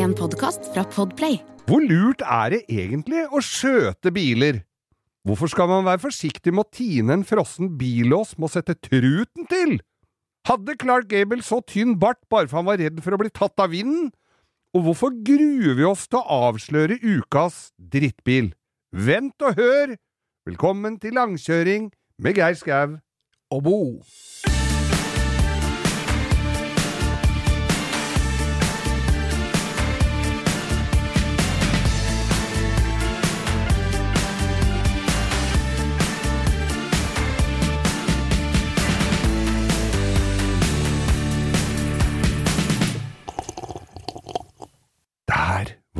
En podkast fra Podplay. Hvor lurt er det egentlig å skjøte biler? Hvorfor skal man være forsiktig med å tine en frossen billås med å sette truten til? Hadde Clark Gable så tynn bart bare for han var redd for å bli tatt av vinden? Og hvorfor gruer vi oss til å avsløre ukas drittbil? Vent og hør! Velkommen til langkjøring med Geir Skau og Bo.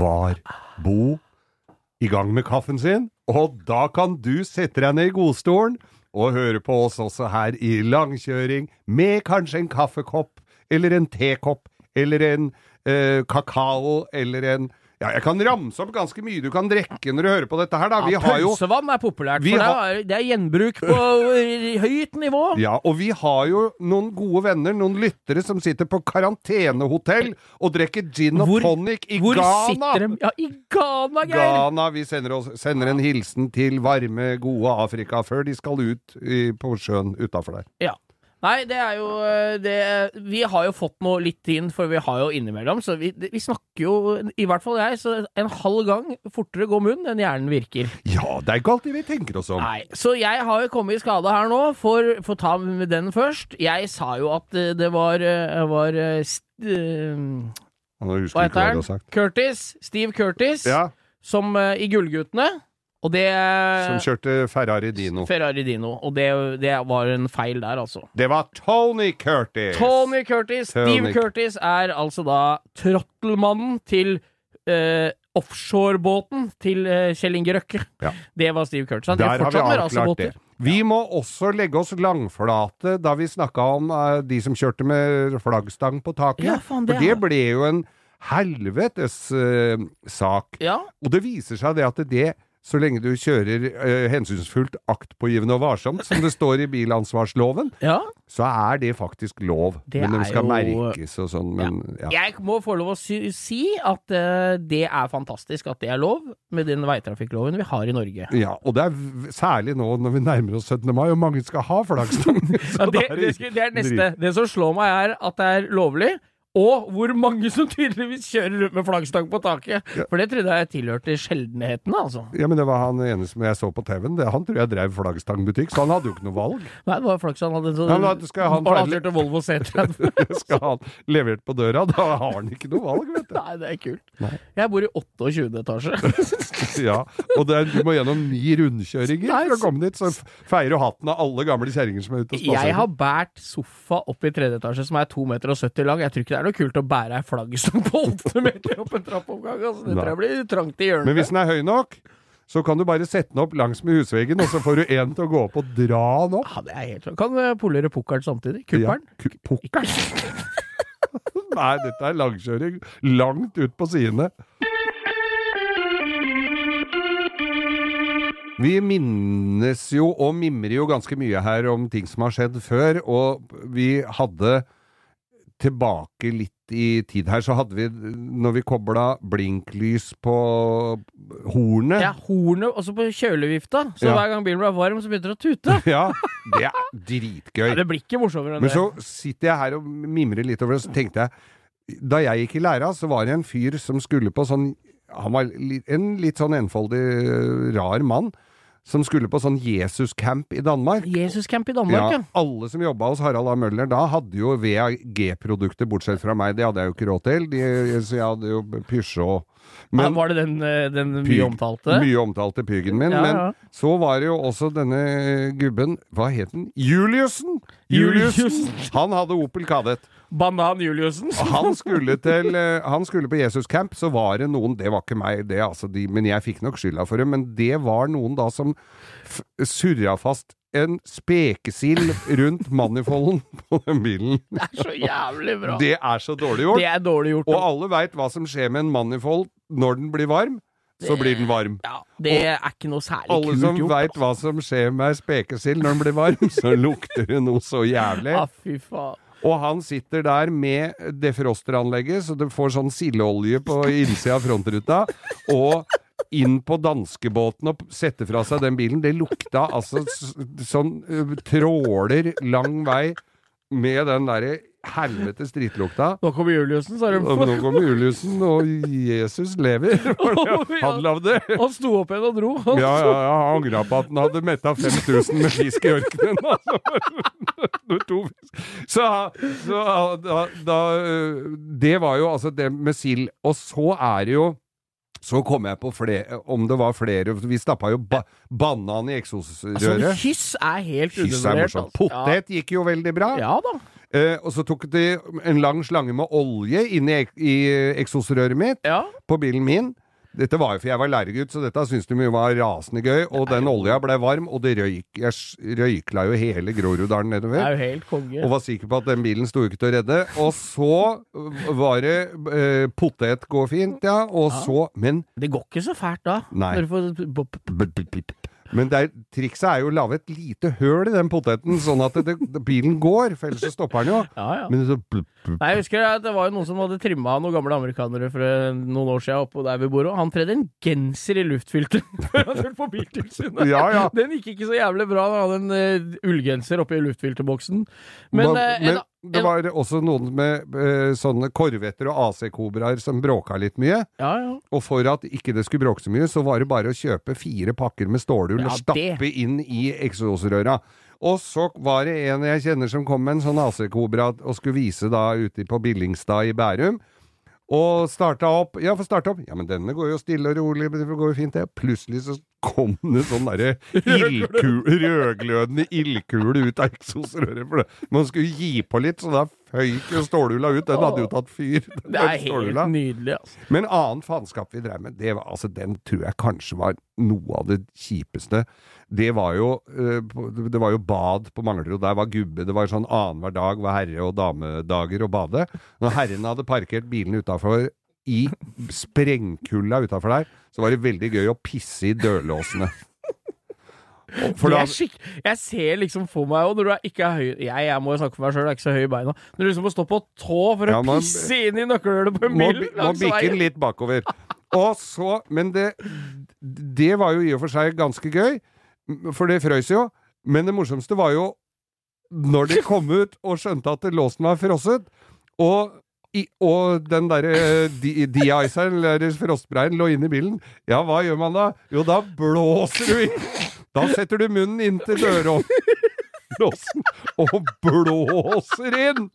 Var Bo i gang med kaffen sin, og da kan du sette deg ned i godstolen og høre på oss også her i langkjøring, med kanskje en kaffekopp, eller en tekopp, eller en eh, kakao, eller en Ja, jeg kan ramse opp ganske mye du kan drikke når du hører på dette her, da. Vi Ja, har jo Pølsevann er populært, for har- det er gjenbruk på høyt nivå. Ja, og vi har jo noen gode venner, noen lyttere, som sitter på karantenehotell og drikker gin og Hvor- tonic i Hvor Ghana. sitter de? Ja, i Ghana, Geir! Ghana. Vi sender, oss, sender en hilsen til varme, gode Afrika før de skal ut i, på sjøen utafor der. Ja. Nei, det er jo eh, det, Vi har jo fått noe litt inn, for vi har jo innimellom. Så vi, vi snakker jo, i hvert fall jeg, så en halv gang fortere går munnen enn hjernen virker. Ja, det er ikke alltid vi tenker oss om. Nei, Så jeg har jo kommet i skade her nå, for for å ta med den først. Jeg sa jo at eh, det var, eh, var st uh? Curtis. Steve Curtis. Ja, Som uh, i Gullguttene. Det som kjørte Ferrari Dino. Ferrari Dino. Og det, det var en feil der, altså. Det var Tony Curtis! Tony Curtis. Steve Curtis er altså da trottelmannen til eh, offshorebåten til eh, Kjell Inge Røkke. Ja. Det var Steve Curtis. Han Der har vi avklart det. Vi må også legge oss langflate da vi snakka om uh, de som kjørte med flaggstang på taket. Ja, faen, det For det ble jo en helvetes uh, sak. Ja. Og det viser seg det at det, så lenge du kjører eh, hensynsfullt, aktpågivende og varsomt, som det står i bilansvarsloven, ja. så er det faktisk lov. Det men de skal jo- merkes og sånn, men ja. Jeg må få lov å si, at uh, det er fantastisk at det er lov, med den veitrafikkloven vi har i Norge. Ja, og det er særlig nå når vi nærmer oss 17. mai, og mange skal ha flaggstang. Ja, det, det, det er neste. Det som slår meg, er at det er lovlig. Og hvor mange som tydeligvis kjører rundt med flaggstang på taket. Ja. For det trodde jeg tilhørte sjeldenhetene, altså. Ja, men det var han ene som jeg så på TV-en. Han tror jeg drev flaggstangbutikk, så han hadde jo ikke noe valg. Nei, det var flaks han hadde så, Ja, skal han ferdig- Volvo C30. Skal han levert på døra, da har han ikke noe valg, vet du. Nei, det er kult. Nei. Jeg bor i 28. etasje. Ja, og det er, du må gjennom ni rundkjøringer Nei, for å komme dit, så feirer du hatten av alle gamle kjerringer som er ute og spaserer. Jeg har båret sofa opp i tredje etasje som er 2,70 meter lang. Jeg tror ikke det er noe kult å bære ei flaggstang på åtte meter opp en trappeoppgang. Altså. Det tror jeg blir trangt i hjørnet. Men hvis den er høy nok, så kan du bare sette den opp langs med husveggen, og så får du en til å gå opp og dra den opp. Ja, det er helt Kan polere pukkelen samtidig? Kuppelen? Ja, Pukkelen? Nei, dette er langkjøring langt ut på sidene. Vi minnes jo og mimrer jo ganske mye her om ting som har skjedd før, og vi hadde tilbake litt i tid her, så hadde vi, når vi kobla blinklys på hornet Ja, hornet også på kjølevifta. Så Ja. hver gang bilen ble varm, så begynte det å tute. Ja, det er dritgøy. Ja, det blir ikke morsommere enn Men så sitter jeg her og mimrer litt over det, så tenkte jeg Da jeg gikk i læra, så var det en fyr som skulle på sånn Han var en litt sånn enfoldig, rar mann. Som skulle på sånn Jesus-camp i Danmark. Jesus-camp i Danmark, Ja, alle som jobba hos Harald A. Møller da, hadde jo VAG-produkter, bortsett fra meg. Det hadde jeg jo ikke råd til. De, så jeg hadde jo pysje og ja. Var det den, eh, den mye Pyg- omtalte? Mye omtalte pyggen min. Ja, men så var det jo også denne gubben Hva het den? Juliussen! Juliussen. Han hadde Opel Kadett. Banan Juliussen. Han skulle til eh, Han skulle på Jesus Camp, så var det noen Det var ikke meg, det altså de, men jeg fikk nok skylda for det. Men det var noen da som surra fast en spekesild rundt manifolden på den bilen. Det er så jævlig bra. Det er så dårlig gjort. Det er dårlig gjort. Og alle veit hva som skjer med en manifold når den blir varm. Så blir den varm. ja, det er ikke noe særlig kult gjort. Alle som veit hva som skjer med ei spekesild når den blir varm, så lukter det noe så jævlig. Ja, fy faen. Og han sitter der med defrosteranlegget, så du får sånn sildeolje på innsida av frontruta. Og inn på danskebåten og sette fra seg den bilen. Det lukta altså sånn tråler lang vei med den derre helvetes drittlukta. Nå kommer Juliussen, sa de. Nå kommer Juliussen, og Jesus lever. Han lagde Han sto opp igjen og dro. ja, ja, ja, han angra på at han hadde metta 5000 med fisk i ørkenen. Altså. Så, så da, da Det var jo altså det med sild. Og så er det jo så kom jeg på flere, om det var flere Vi stappa jo ba banan i Altså, eksosrøret. hyss er helt er undervurdert. altså. Potet gikk jo veldig bra. Ja, ja da. Eh, og så tok de en lang slange med olje inn i, i eksosrøret mitt Ja. på bilen min. Dette var jo for jeg var læregutt, så dette syntes de jo var rasende gøy. Og den olja ble varm, og det røyk Jeg røykla jo hele Groruddalen Det er jo helt konge. Og var sikker på at den bilen sto ikke til å redde. Og så var det eh, potet går fint, ja. Og så Men Det går ikke så fælt da. Nei. Når du får Men det er, trikset er jo å lage et lite høl i den poteten, sånn at det, det, bilen går, for ellers så stopper den jo. Ja, ja. Men så blup, blup. Nei, jeg husker at det var jo noen som hadde trimma noen gamle amerikanere for eh, noen år siden oppå der vi bor, og han tredde en genser i luftfilter før han kjørte på Biltilsynet. Ja, ja. Den gikk ikke så jævlig bra. Han hadde en uh, ullgenser oppi luftfilterboksen. Men, men, eh, en, det var også noen med eh, sånne korvetter og AC-kobraer som bråka litt mye. ja, ja. Og for at ikke det skulle bråke så mye, så var det bare å kjøpe fire pakker med stålull Ja, og stappe inn i eksosrøra. Og så var det en jeg kjenner som kom med en sånn AC-kobra og skulle vise da ute på Billingstad i Bærum. Og starta opp Ja, få starte opp. Ja, men denne går jo stille og rolig, det går jo fint, det. Plutselig så kom det sånn derre rødglødende ildkule ut av eksosrøret. For det. Man skulle gi på litt, så da føyk jo stålhula ut. Den hadde jo tatt fyr. Det er helt nydelig, altså. Men annen faenskap vi drev med, det var, altså, den tror jeg kanskje var noe av det kjipeste. Det var jo, eh, det var jo bad på Manglerud. Der var gubbe. Det var sånn annenhver dag var herre- og damedager å bade. Når herrene hadde parkert bilene utafor i sprengkulda utafor der, så var det veldig gøy å pisse i dørlåsene. Da. Jeg ser liksom for meg og når du er ikke er høy Jeg, jeg må jo snakke for meg sjøl, jeg er ikke så høy i beina. Når du liksom må stå på tå for å Ja, man- pisse inn i nøkkelhullet på en må, bil bi- må langs bikke den litt bakover. Og så, men det, det var jo i og for seg ganske gøy, for det frøys jo. Men det morsomste var jo når de kom ut og skjønte at låsen var frosset, og, i, og den derre de- de-iceren, eller frostbreien, lå inne i bilen. Ja, hva gjør man da? Jo, da blåser du inn. Da setter du munnen inntil dørlåsen og blåser inn!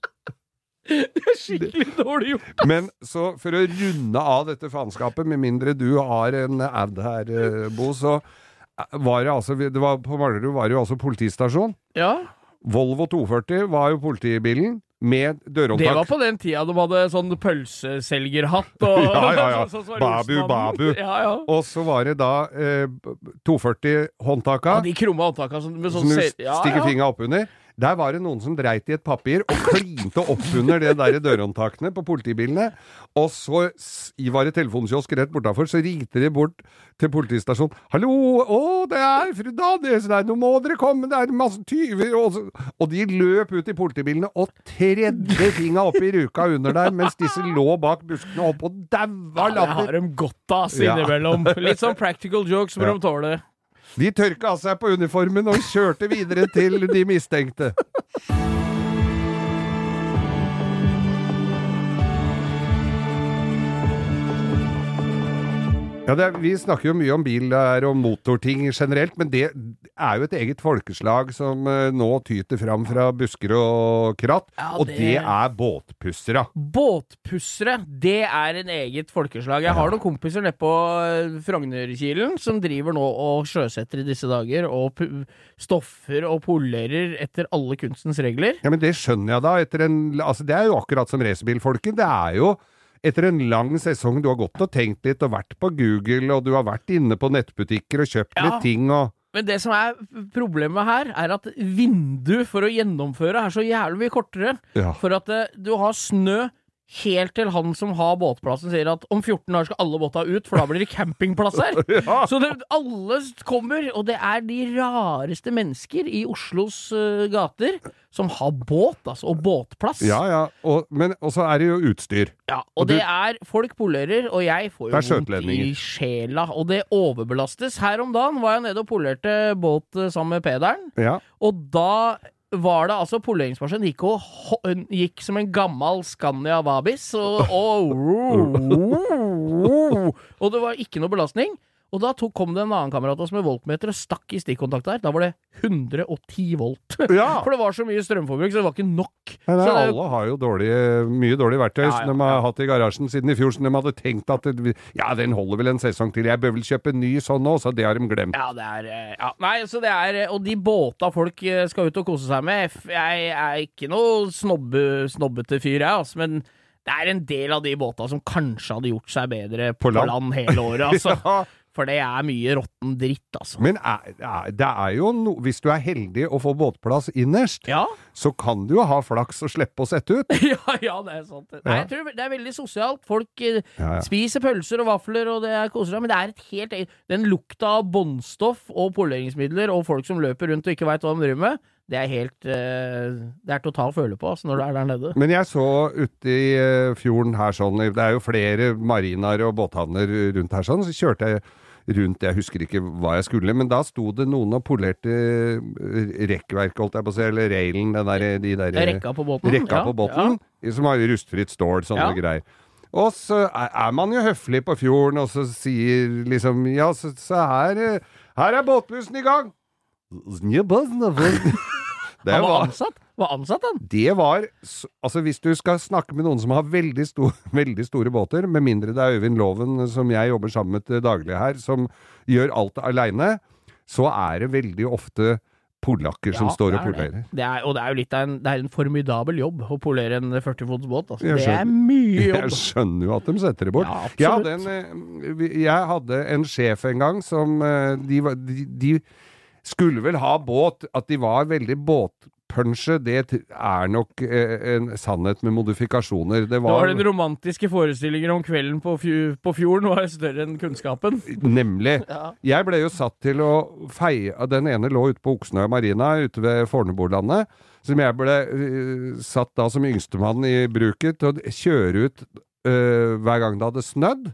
Det er Skikkelig dårlig gjort. Men så for å runde av dette faenskapet, med mindre du har en ad her, eh, Bo, så eh, var det altså det var, På Manglerud var det jo altså politistasjon. Ja, Volvo 240 var jo politibilen med dørhåndtak. det var på den tida de hadde sånn pølseselgerhatt og Ja, ja, ja. Så, så Babu, babu. Ja, ja. Og så var det da eh, 240-håndtaka, ja, de krumme håndtaka som med som sånn du se- ja, stikker ja. fingra oppunder. Der var det noen som dreit i et papir og klinte oppunder det der dørhåndtakene på politibilene. Og så var det telefonkiosk rett bortafor, så ringte de bort til politistasjonen. 'Hallo, å, det er fru Danielsen her, nå må dere komme, det er masse tyver' og, og de løp ut i politibilene og tredde tinga opp i ruka under der, mens disse lå bak buskene opp og daua latter. Ja, det har de godt av, Ja. innimellom. Litt sånn practical jokes må Ja. de tåle. De tørka seg på uniformen og kjørte videre til de mistenkte. Ja, det er, Vi snakker jo mye om bil og motorting generelt, men det er jo et eget folkeslag som eh, nå tyter fram fra busker og kratt, Ja, og det- det er båtpussere. Båtpussere, det er en eget folkeslag. Jeg har noen kompiser nede på eh, Frognerkilen som driver nå og sjøsetter i disse dager, og stoffer og polerer etter alle kunstens regler. Ja, men det skjønner jeg da. Etter en, altså, det er jo akkurat som racerbilfolket. Det er jo etter en lang sesong du har gått og tenkt litt og vært på Google, og du har vært inne på nettbutikker og kjøpt Ja. litt ting og Men det som er problemet her, er at vinduet for å gjennomføre er så jævlig mye kortere. Ja. For at eh, du har snø Helt til han som har båtplassen sier at om 14 år skal alle båta ut, for da blir det campingplass her. Så det, alle kommer, og det er de rareste mennesker i Oslos uh, gater som har båt, altså, og båtplass. Ja, ja. Og, men så er det jo utstyr. Ja, Og og det du- er Folk polerer, og jeg får jo vondt i sjela. Og det overbelastes. Her om dagen var jeg nede og polerte båt eh, sammen med Pederen, Ja. og da var det altså Poleringsmaskinen gikk, og, gikk som en gammel Scania Vabis, og, og, og det var ikke noe belastning. Og da tok, kom det en annen kamerat av oss med voltmeter og stakk i stikkontakt der. Da var det 110 volt. Ja. For det var så mye strømforbruk, så det var ikke nok. Nei, Så det- alle har jo dårlige, mye dårlige verktøy Ja, som ja, de har hatt i garasjen siden i fjor, som de hadde tenkt at det, ja, den holder vel en sesong til. Jeg bør vel kjøpe en ny sånn nå, så det har de glemt. Ja, det er eh, ja. Nei, så det er Og de båta folk eh, skal ut og kose seg med Jeg er ikke noe snobbe, snobbete fyr, jeg, altså, men det er en del av de båta som kanskje hadde gjort seg bedre på, På land. land. hele året, altså. Ja. For det er mye råtten dritt, altså. Men er, er, det er jo no, hvis du er heldig å få båtplass innerst, Ja, så kan du jo ha flaks og slippe å sette ut. ja, ja, det er sant. Nei, jeg tror det er veldig sosialt. Folk eh, Ja, spiser pølser og vafler, og det er koselig, men det er et helt eget Den lukta av båndstoff og poleringsmidler og folk som løper rundt og ikke veit hva de driver med, det er helt eh, Det er total føle på altså, når du er der nede. Men jeg så ute i eh, fjorden her sånn, det er jo flere marinaer og båthavner rundt her sånn, så kjørte jeg rundt, jeg husker ikke hva jeg skulle, men da sto det noen og polerte eh, rekkverket, holdt jeg på å si, eller railen, den der, de der er rekka på båten. rekka ja, på båten, som har rustfritt stål, sånne Ja. greier. Og så er er man jo høflig på fjorden, og så sier liksom Ja, så, så her, eh, her er båtbussen i gang! Det Han var var, ansatt? Var ansatt, han? det var Altså, hvis du skal snakke med noen som har veldig, sto, veldig store båter, med mindre det er Øyvind Loven, som jeg jobber sammen med til daglig her, som gjør alt aleine, så er det veldig ofte polakker som står og det er det. polerer. Det er, og det er jo litt en, det er en formidabel jobb å polere en 40-fots båt. Altså. Det er mye jobb. Jeg skjønner jo at de setter det bort. Ja, jeg, hadde en, eh, jeg hadde en sjef en gang som eh, de, var- de, de skulle vel ha båt, at de var veldig båtpunsje, det er nok eh, en sannhet med modifikasjoner. Det Det var, var den romantiske forestillingen om kvelden på, fj på fjorden var større enn kunnskapen. Nemlig. Ja. Jeg ble jo satt til å feie Den ene lå ute på Oksnøya marina ute ved Fornebulandet. Som jeg ble uh, satt da som yngstemann i bruket til å kjøre ut uh, hver gang det hadde snødd.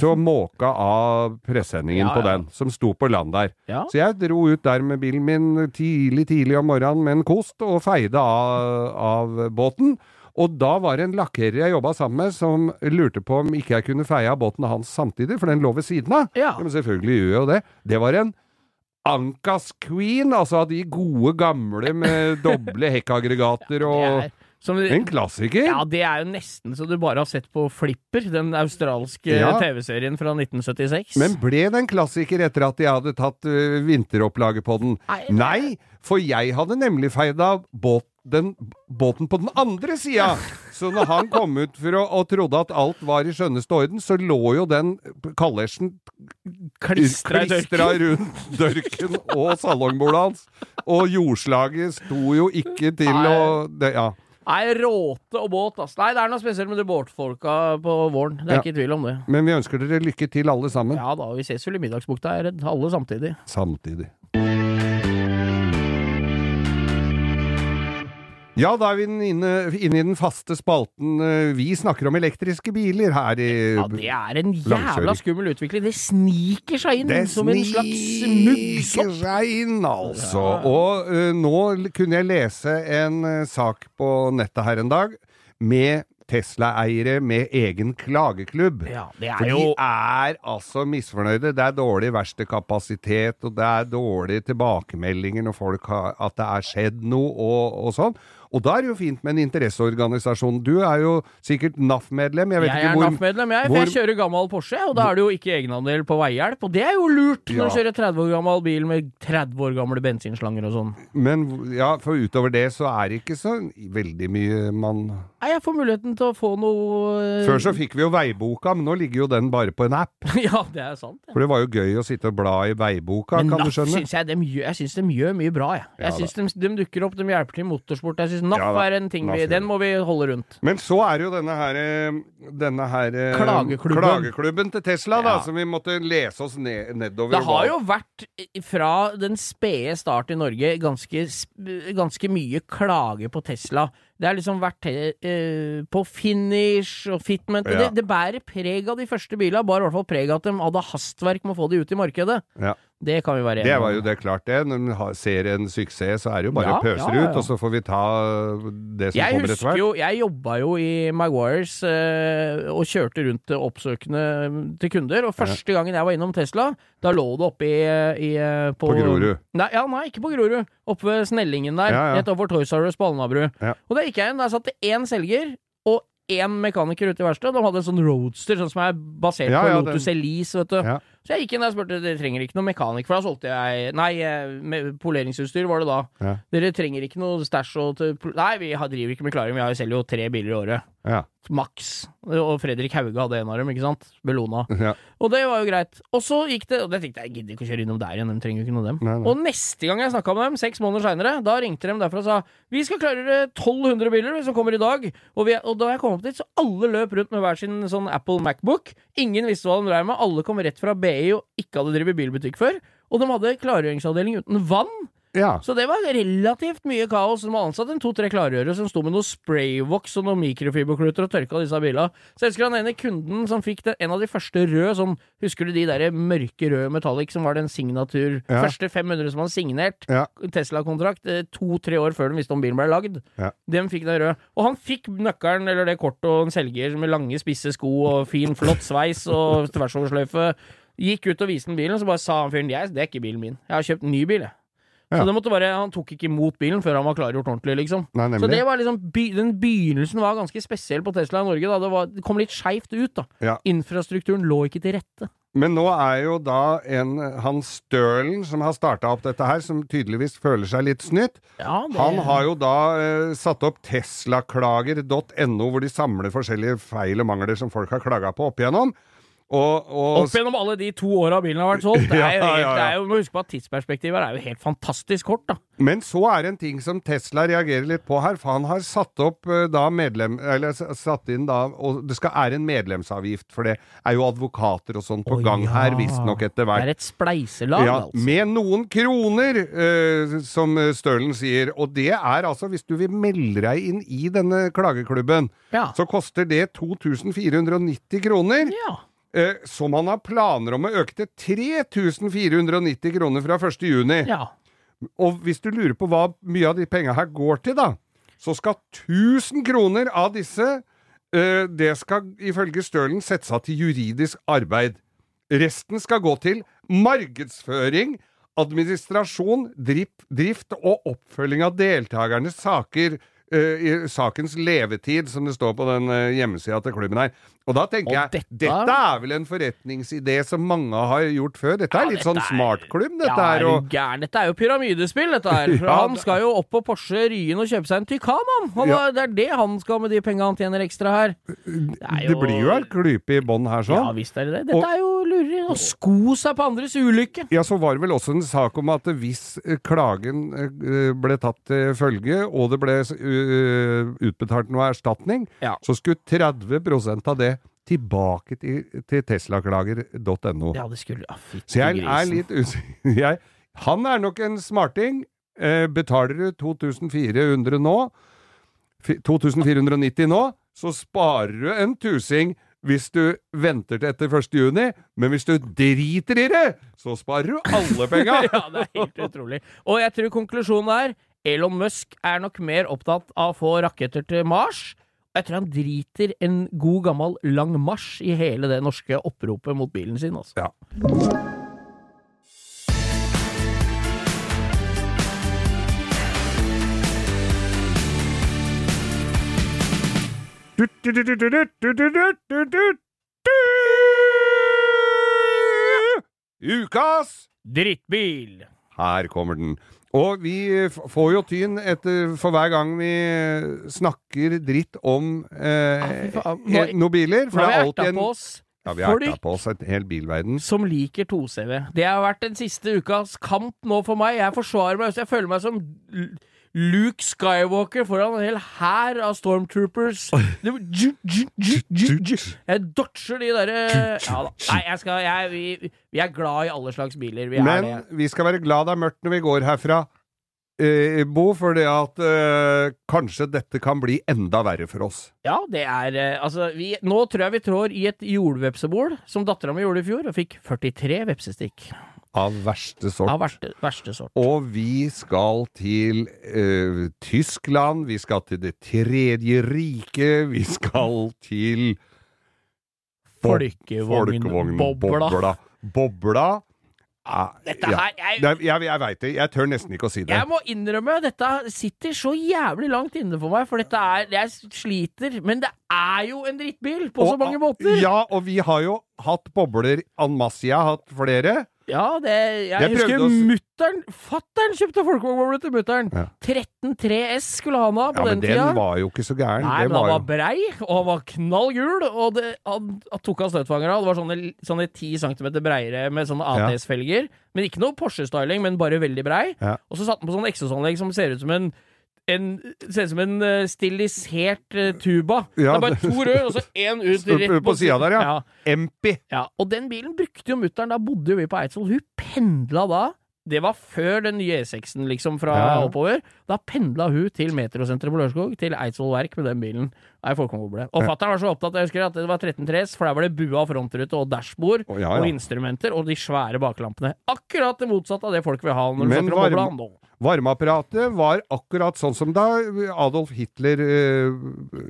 Til å måke av presenningen Ja, på den, som sto på land der. Ja. Så jeg dro ut der med bilen min tidlig, tidlig om morgenen med en kost, og feide av, av båten. Og da var det en lakkerer jeg jobba sammen med, som lurte på om ikke jeg kunne feie av båten hans samtidig, for den lå ved siden av. Ja. men selvfølgelig gjør jeg jo det. Det var en Ankas Queen, altså av de gode gamle med doble hekkaggregater og som, En klassiker. ja, det er jo nesten så du bare har sett på Flipper, den australske Ja. TV-serien fra 1976. Men ble det en klassiker etter at de hadde tatt uh, vinteropplaget på den? Nei. Nei, for jeg hadde nemlig feid av båt, den, båten på den andre sida. Så når han kom ut å, og trodde at alt var i skjønneste orden, så lå jo den kalesjen klistra rundt dørken og salongbordet hans. Og jordslaget sto jo ikke til å det, Ja. Nei, råte og båt, ass. Nei, det er noe spesielt med de båtfolka på våren. Det er Ja. ikke tvil om det. Men vi ønsker dere lykke til, alle sammen. Ja da, vi ses vel i Middagsbukta, jeg er redd. Alle samtidig. Samtidig. Ja, da er vi inne, inne i den faste spalten. eh, Vi snakker om elektriske biler her i Ja, det er en jævla skummel utvikling. Det sniker seg inn Det som en slags sniker seg inn, altså. Ja. Og uh, nå kunne jeg lese en uh, sak på nettet her en dag med Tesla-eiere med egen klageklubb. Ja, det For er jo de er altså misfornøyde. Det er dårlig verkstedkapasitet, og det er dårlige tilbakemeldinger når folk har at det er skjedd noe og, og sånn. Og da er det jo fint med en interesseorganisasjon. Du er jo sikkert NAF-medlem. Jeg vet Jeg ikke er NAF-medlem, jeg. For jeg kjører gammel Porsche, og da er det jo ikke egenandel på veihjelp. Og det er jo lurt når Ja. du kjører 30 år gammel bil med 30 år gamle bensinslanger og sånn. Men ja, for utover det så er det ikke så veldig mye man Nei, jeg får muligheten til å få noe eh, Før så fikk vi jo veiboka, men nå ligger jo den bare på en app. Ja, det er sant. Ja. For det var jo gøy å sitte og bla i veiboka, Men kan du skjønne. Synes jeg, de jeg syns de gjør mye bra, jeg. Ja Jeg synes de, de dukker opp, de hjelper til i motorsport. Jeg NAF Ja er en ting NAF vi Den må vi holde rundt. Men så er det jo denne her eh, Denne her eh, Klageklubben. klageklubben til Tesla, da, som vi måtte lese oss ned, nedover. Det har jo vært, fra den spede start i Norge, ganske, ganske mye klage på Tesla. Det har liksom vært eh, på finish og fitment. Ja. Det, det bærer preg av de første bilene, bare i hvert fall preg av at de hadde hastverk med å få de ut i markedet. Ja. Det kan vi være Det var jo det klart, det. Når man ser en suksess, så er det jo bare Ja, å pøse ja, ja, ja. ut, og så får vi ta det som Jeg kommer etter hvert. jo, jeg jobba jo i Maguires eh, og kjørte rundt eh, oppsøkende til kunder. Og første gangen jeg var innom Tesla, da lå det oppe i, i på, På Grorud. Nei, ja, nei, ikke på Grorud. Oppe ved Snellingen der, Ja, ja. rett over Toys R Us på Alnabru. Ja. Og da gikk jeg inn, der satt det én selger og én mekaniker ute i verkstedet. De hadde en sånn roadster, sånn som er basert Ja, på ja, Lotus den- Elise, vet du. Så jeg gikk inn der og spurte dere trenger ikke noe mekanikk, for da solgte jeg Nei, eh, poleringsutstyr var det da. Ja. Dere trenger ikke noe stæsj og til Nei, vi driver ikke med klaring, vi har jo selger jo tre biler i året. Ja. Max Og Fredrik Hauge hadde en av dem, ikke sant? Bellona. Ja. Og det var jo greit. Og så gikk det Og det tenkte jeg, jeg gidder ikke å kjøre innom der igjen, de trenger jo ikke noe av dem. Nei, nei. Og neste gang jeg snakka med dem, seks måneder seinere, da ringte de derfra og sa vi skal klare 1200 biler som kommer i dag. Og, vi, og da jeg kom opp dit, så alle løp rundt med hver sin sånn Apple Macbook. Ingen visste hva de dreiv med. Alle kom rett fra BI og ikke hadde drevet bilbutikk før. Og de hadde klargjøringsavdeling uten vann. Ja. Så det var relativt mye kaos. De hadde ansatt en to-tre klargjørere som sto med noe sprayvoks og noen mikrofiberkluter og tørka disse bilene. Så jeg husker han ene kunden som fikk den, en av de første røde, sånn Husker du de der mørke røde metallic som var den signatur Ja. Første 500 som han signert. Ja. Tesla-kontrakt eh, to-tre år før de visste om bilen ble lagd. Ja. Dem fikk den røde. Og han fikk nøkkelen, eller det kortet, og en selger med lange, spisse sko og fin, flott sveis og tversoversløyfe. Gikk ut og viste den bilen, og så bare sa han fyren det er ikke bilen min. Jeg har kjøpt en ny bil, jeg. Ja. Så bare, Han tok ikke imot bilen før han var klargjort ordentlig, liksom. Nei, Så det var liksom Den begynnelsen var ganske spesiell på Tesla i Norge. da Det, var, det kom litt skeivt ut. da Ja. Infrastrukturen lå ikke til rette. Men nå er jo da en han Stølen som har starta opp dette her, som tydeligvis føler seg litt snytt. Ja, det, Han har jo da eh, satt opp teslaklager.no, hvor de samler forskjellige feil og mangler som folk har klaga på opp igjennom. Og, og Opp gjennom alle de to åra bilen har vært solgt. Det er jo Ja, helt, ja, ja. Det jo, må huske på at Tidsperspektivet er jo helt fantastisk kort. da Men så er det en ting som Tesla reagerer litt på her, for han har satt opp eh, da medlem... Eller satt inn da Og det skal er en medlemsavgift, for det er jo advokater og sånn på oh, gang ja. her, visstnok etter Det hvert. er et spleiselag, Ja, altså. med noen kroner, eh, som eh, Stølen sier. Og det er altså, hvis du vil melde deg inn i denne klageklubben, Ja. så koster det 2490 kroner. ja. Eh, som han har planer om å øke til 3490 kroner fra 1. juni. ja. Og hvis du lurer på hva mye av de penga her går til, da, så skal 1000 kroner av disse eh, Det skal ifølge Stølen settes av til juridisk arbeid. Resten skal gå til markedsføring, administrasjon, drift, drift og oppfølging av deltakernes saker. Eh, I sakens levetid, som det står på den uh, hjemmesida til klubben her. Og da tenker Og jeg dette- dette er vel en forretningsidé som mange har gjort før? Dette er Ja, litt dette sånn er- smartklubb, dette ja, er Og, gæren? Dette er jo pyramidespill, dette her. For Ja, han skal jo opp på Porsche Ryen og kjøpe seg en Tycan, han. han Ja. Det er det han skal med de penga han tjener ekstra her. Det, er det blir jo en klype i bånn her, Ja sånn. visst er det det. Dette Og- er jo lureri. Å sko seg på andres ulykke. Ja, så var det vel også en sak om at hvis eh, klagen eh, ble tatt til følge, og det ble eh, utbetalt noe erstatning, Ja. så skulle 30% av det tilbake til, til teslaklager.no. Ja, det skulle ja, Så jeg er litt usikker Han er nok en smarting. Betaler du 2400 nå, 2490 nå, så sparer du en tusing hvis du venter til etter 1. juni, men hvis du driter i det, så sparer du alle penga! ja, det er helt utrolig. Og jeg tror konklusjonen er Elon Musk er nok mer opptatt av å få raketter til Mars. Jeg tror han driter en god gammel lang marsj i hele det norske oppropet mot bilen sin. Altså. Ja. Ukas Drittbil! Her kommer den. Og vi får jo tyn etter, for hver gang vi snakker dritt om eh. Eh, noen biler. For det er alltid en på oss Ja, vi har erta på oss en hel bilverden. som liker 2CV. Det har vært den siste ukas kamp nå for meg. Jeg forsvarer meg, jeg føler meg som Luke Skywalker foran en hel hær av stormtroopers. Det ju, ju, ju. Jeg dodger de derre ja. Nei, jeg skal jeg, vi, vi er glad i alle slags biler. Vi Men det. vi skal være glad det er mørkt når vi går herfra, eh, Bo, fordi at eh, kanskje dette kan bli enda verre for oss. Ja, det er eh, Altså, vi, nå tror jeg vi trår i et jordvepsebol, som dattera mi gjorde i fjor, og fikk 43 vepsestikk. Av verste sort. Av verste, verste sort. Og vi skal til ø, Tyskland, vi skal til Det tredje riket, vi skal til Folkevognbobla. Bobla. Bobla. Ah, Dette ja. her jeg, Jeg, jeg veit det. Jeg tør nesten ikke å si det. jeg må innrømme, dette sitter så jævlig langt inne for meg, for dette er Jeg sliter, men det er jo en drittbil på så mange måter. Ja, og vi har jo hatt bobler masse. Jeg har hatt flere. Ja, det Jeg, Jeg husker å mutter'n Fatter'n kjøpte folkevognbobler til mutter'n. Ja. 13.3S skulle han ha på Ja, men den den tida. var jo ikke så gæren. Nei, den men han var jo- brei, og han var knall gul, og det, han, han tok av støtfangerne. Det var sånne, sånne 10 cm breiere med sånne Ja. ATS-felger. Men ikke noe Porsche-styling, men bare veldig brei. Ja. Og så satte han på sånn eksosanlegg som ser ut som en en, ser ut som en eh, stilisert eh, tuba. Ja, det er bare to rør, og så én ut rett På sida der, ja. ja. Empi. Ja, og den bilen brukte jo mutter'n. Da bodde jo vi på Eidsvoll. Hun pendla da. Det var før den nye E6-en, liksom, fra ja. oppover. Da pendla hun til Metrosenteret på Lørenskog, til Eidsvoll Verk med den bilen. Nei, folkevognboble. Og Ja. fatter'n var så opptatt jeg husker at det var 13-3S, for der var det bua frontrute og dashbord oh, ja, og instrumenter og de svære baklampene. Akkurat det motsatte av det folk vil ha når du Men snakker om varme- bobla nå. Varmeapparatet var akkurat sånn som da Adolf Hitler øh,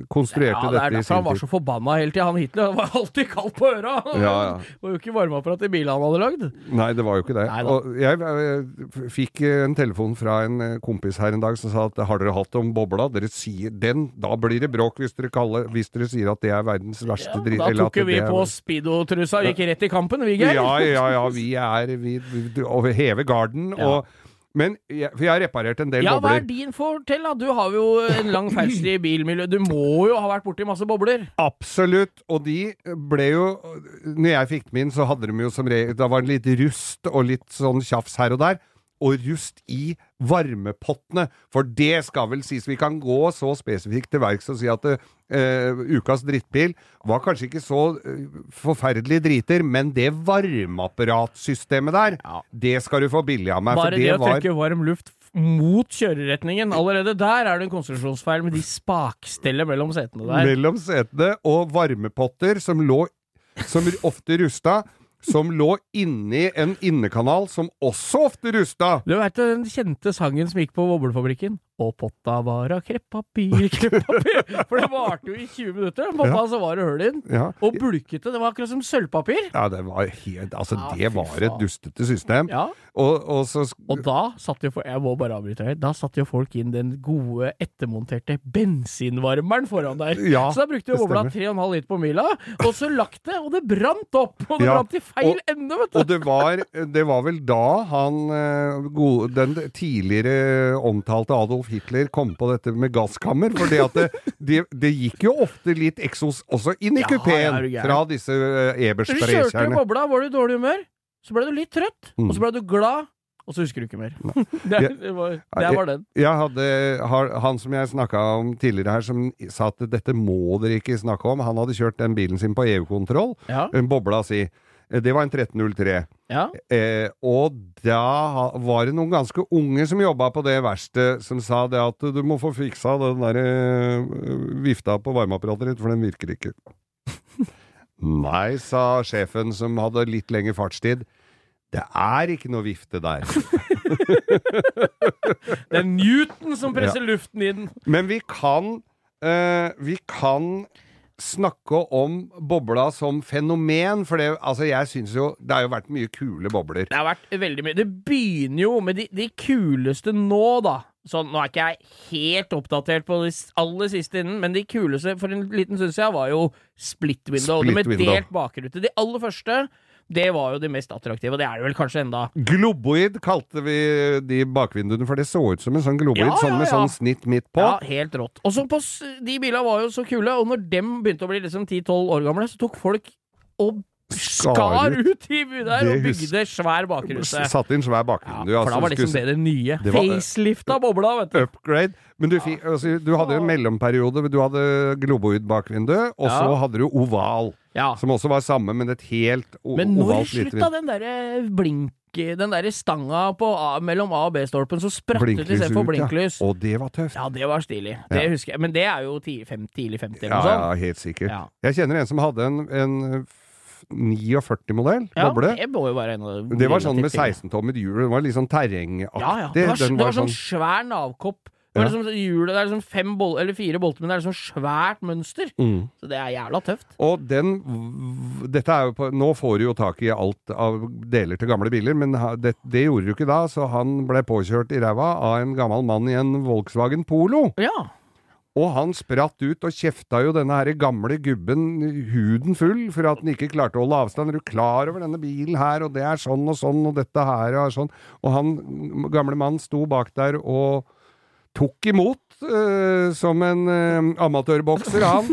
konstruerte Ja, det er dette i derfor han var så forbanna hele tida. Han Hitler han var alltid kald på øra! Ja, ja. Det var jo ikke varmeapparat i bilen han hadde lagd. Nei, det var jo ikke det. Nei og jeg jeg, fikk eh, en telefon fra en eh, kompis her en dag som sa at har dere hatt om bobla? Dere sier den, da blir det bråk hvis dere, kaller, hvis dere sier at det er verdens verste Ja, dritt. da tok jo vi på oss speedo-trusa og gikk rett i kampen, vi, Geir. Ja, ja, ja, vi er vi, vi, over hever garden. Ja. Og, men jeg, for jeg har reparert en del Ja, hva er din fortell, da? Du har jo en lang ferdsel i bilmiljø. Du må jo ha vært borti masse bobler. Absolutt. Og de ble jo Når jeg fikk dem inn, så hadde de jo som regel Da var det litt rust og litt sånn tjafs her og der. Og rust i varmepottene. For det skal vel sies. Vi kan gå så spesifikt til verks og si at uh, ukas drittbil var kanskje ikke så eh, forferdelig driter, men det varmeapparatsystemet der, Ja. det skal du få billig av meg. Bare det det å var trekke varm luft mot kjøreretningen. Allerede der er det en konstruksjonsfeil med de spakstellet mellom setene der. mellom setene, og varmepotter som lå Som ofte rusta. Som lå inni en innekanal som også ofte rusta. Du vet den kjente sangen som gikk på Boblefabrikken? Og potta var av kreppapir, kreppapir. For det varte jo i 20 minutter. Pappa, Ja. så var det hull i den. Ja. Og bulkete. Det var akkurat som sølvpapir. ja, det var helt Altså, Ja, det var et dustete system. Ja. Og, og så Og da satt jo Jeg må bare avbryte her. Da satt jo folk inn den gode, ettermonterte bensinvarmeren foran der. Ja, så da brukte jo bobla 3,5 liter på mila, og så lagt det, og det brant opp! Og det brant i feil og- ende, vet du! Og det var, det var vel da han eh, Den tidligere omtalte Adolf Hitler kom på dette med gasskammer. For det, det, det, gikk jo ofte litt eksos også inn i Ja, kupeen fra disse uh, Når du kjørte jo bobla, var du i dårlig humør, så ble du litt trøtt, Mm. og så ble du glad, og så husker du ikke mer. det, det, var, det var den. Jeg hadde, Han som jeg snakka om tidligere her, som sa at dette må dere ikke snakke om, han hadde kjørt den bilen sin på EU-kontroll, Ja. bobla si. Eh, Det var en 1303. ja. Eh, og da var det noen ganske unge som jobba på det verkstedet, som sa det at du må få fiksa den der eh, vifta på varmeapparatet ditt, for den virker ikke. Nei, sa sjefen som hadde litt lengre fartstid. Det er ikke noe vifte der. Det er Newton som presser luften i den. Men vi kan eh, Vi kan snakke om bobla som fenomen, for det, altså jeg syns jo Det har jo vært mye kule bobler. Det har vært veldig mye. Det begynner jo med de, de kuleste nå, da. Sånn, nå er ikke jeg helt oppdatert på de aller siste innen, men de kuleste for en liten stund siden var jo split window. Split med window. delt bakrute. De aller første, det var jo de mest attraktive, og det er det vel kanskje enda. Globoid kalte vi de bakvinduene, for det så ut som en sånn globoid, Ja, sånn ja, med ja. sånn snitt midt på. Ja, helt rått. Og så på De bilene var jo så kule, og når dem begynte å bli liksom 10-12 år gamle, så tok folk og skar ut i bu der og bygde svær bakrute. Satt inn svær Ja, for da var liksom det det nye. Det var- Facelifta bobla, vet du. upgrade. Men du, fikk, altså, du hadde en mellomperiode. Du hadde globoid bakvindu, og så hadde du oval. Ja. Som også var samme, men et helt Men når ovalt lite slutta den derre blink... Den derre stanga på A, mellom A- og B-stolpen som spratt istedenfor Blinklys ja. Og det var tøft. Ja, det var stilig. Det Ja. husker jeg. Men det er jo ti, fem, tidlig 50 eller Ja, sånt. ja, helt sikkert. Ja. Jeg kjenner en som hadde en, en 49-modell Ja, boble. det må jo være en av Det var sånn med 16-tommet hjul. Det var litt sånn terrengaktig. Ja, ja. Det var, det var var sånn sånn svær navkopp. Det, Ja. liksom, hjulet, det er liksom fem bol eller fire bolter, men det er liksom svært mønster. mm. Så det er jævla tøft. Og den Dette er jo på Nå får du jo tak i alt av deler til gamle biler, men det, det gjorde du ikke da, så han ble påkjørt i ræva av en gammel mann i en Volkswagen Polo. Ja. Og han spratt ut og kjefta jo denne her gamle gubben huden full for at han ikke klarte å holde avstand. Er du klar over denne bilen her, og det er sånn og sånn, og dette her er sånn. Og han gamle mannen sto bak der og tok imot uh, som en uh, amatørbokser, han.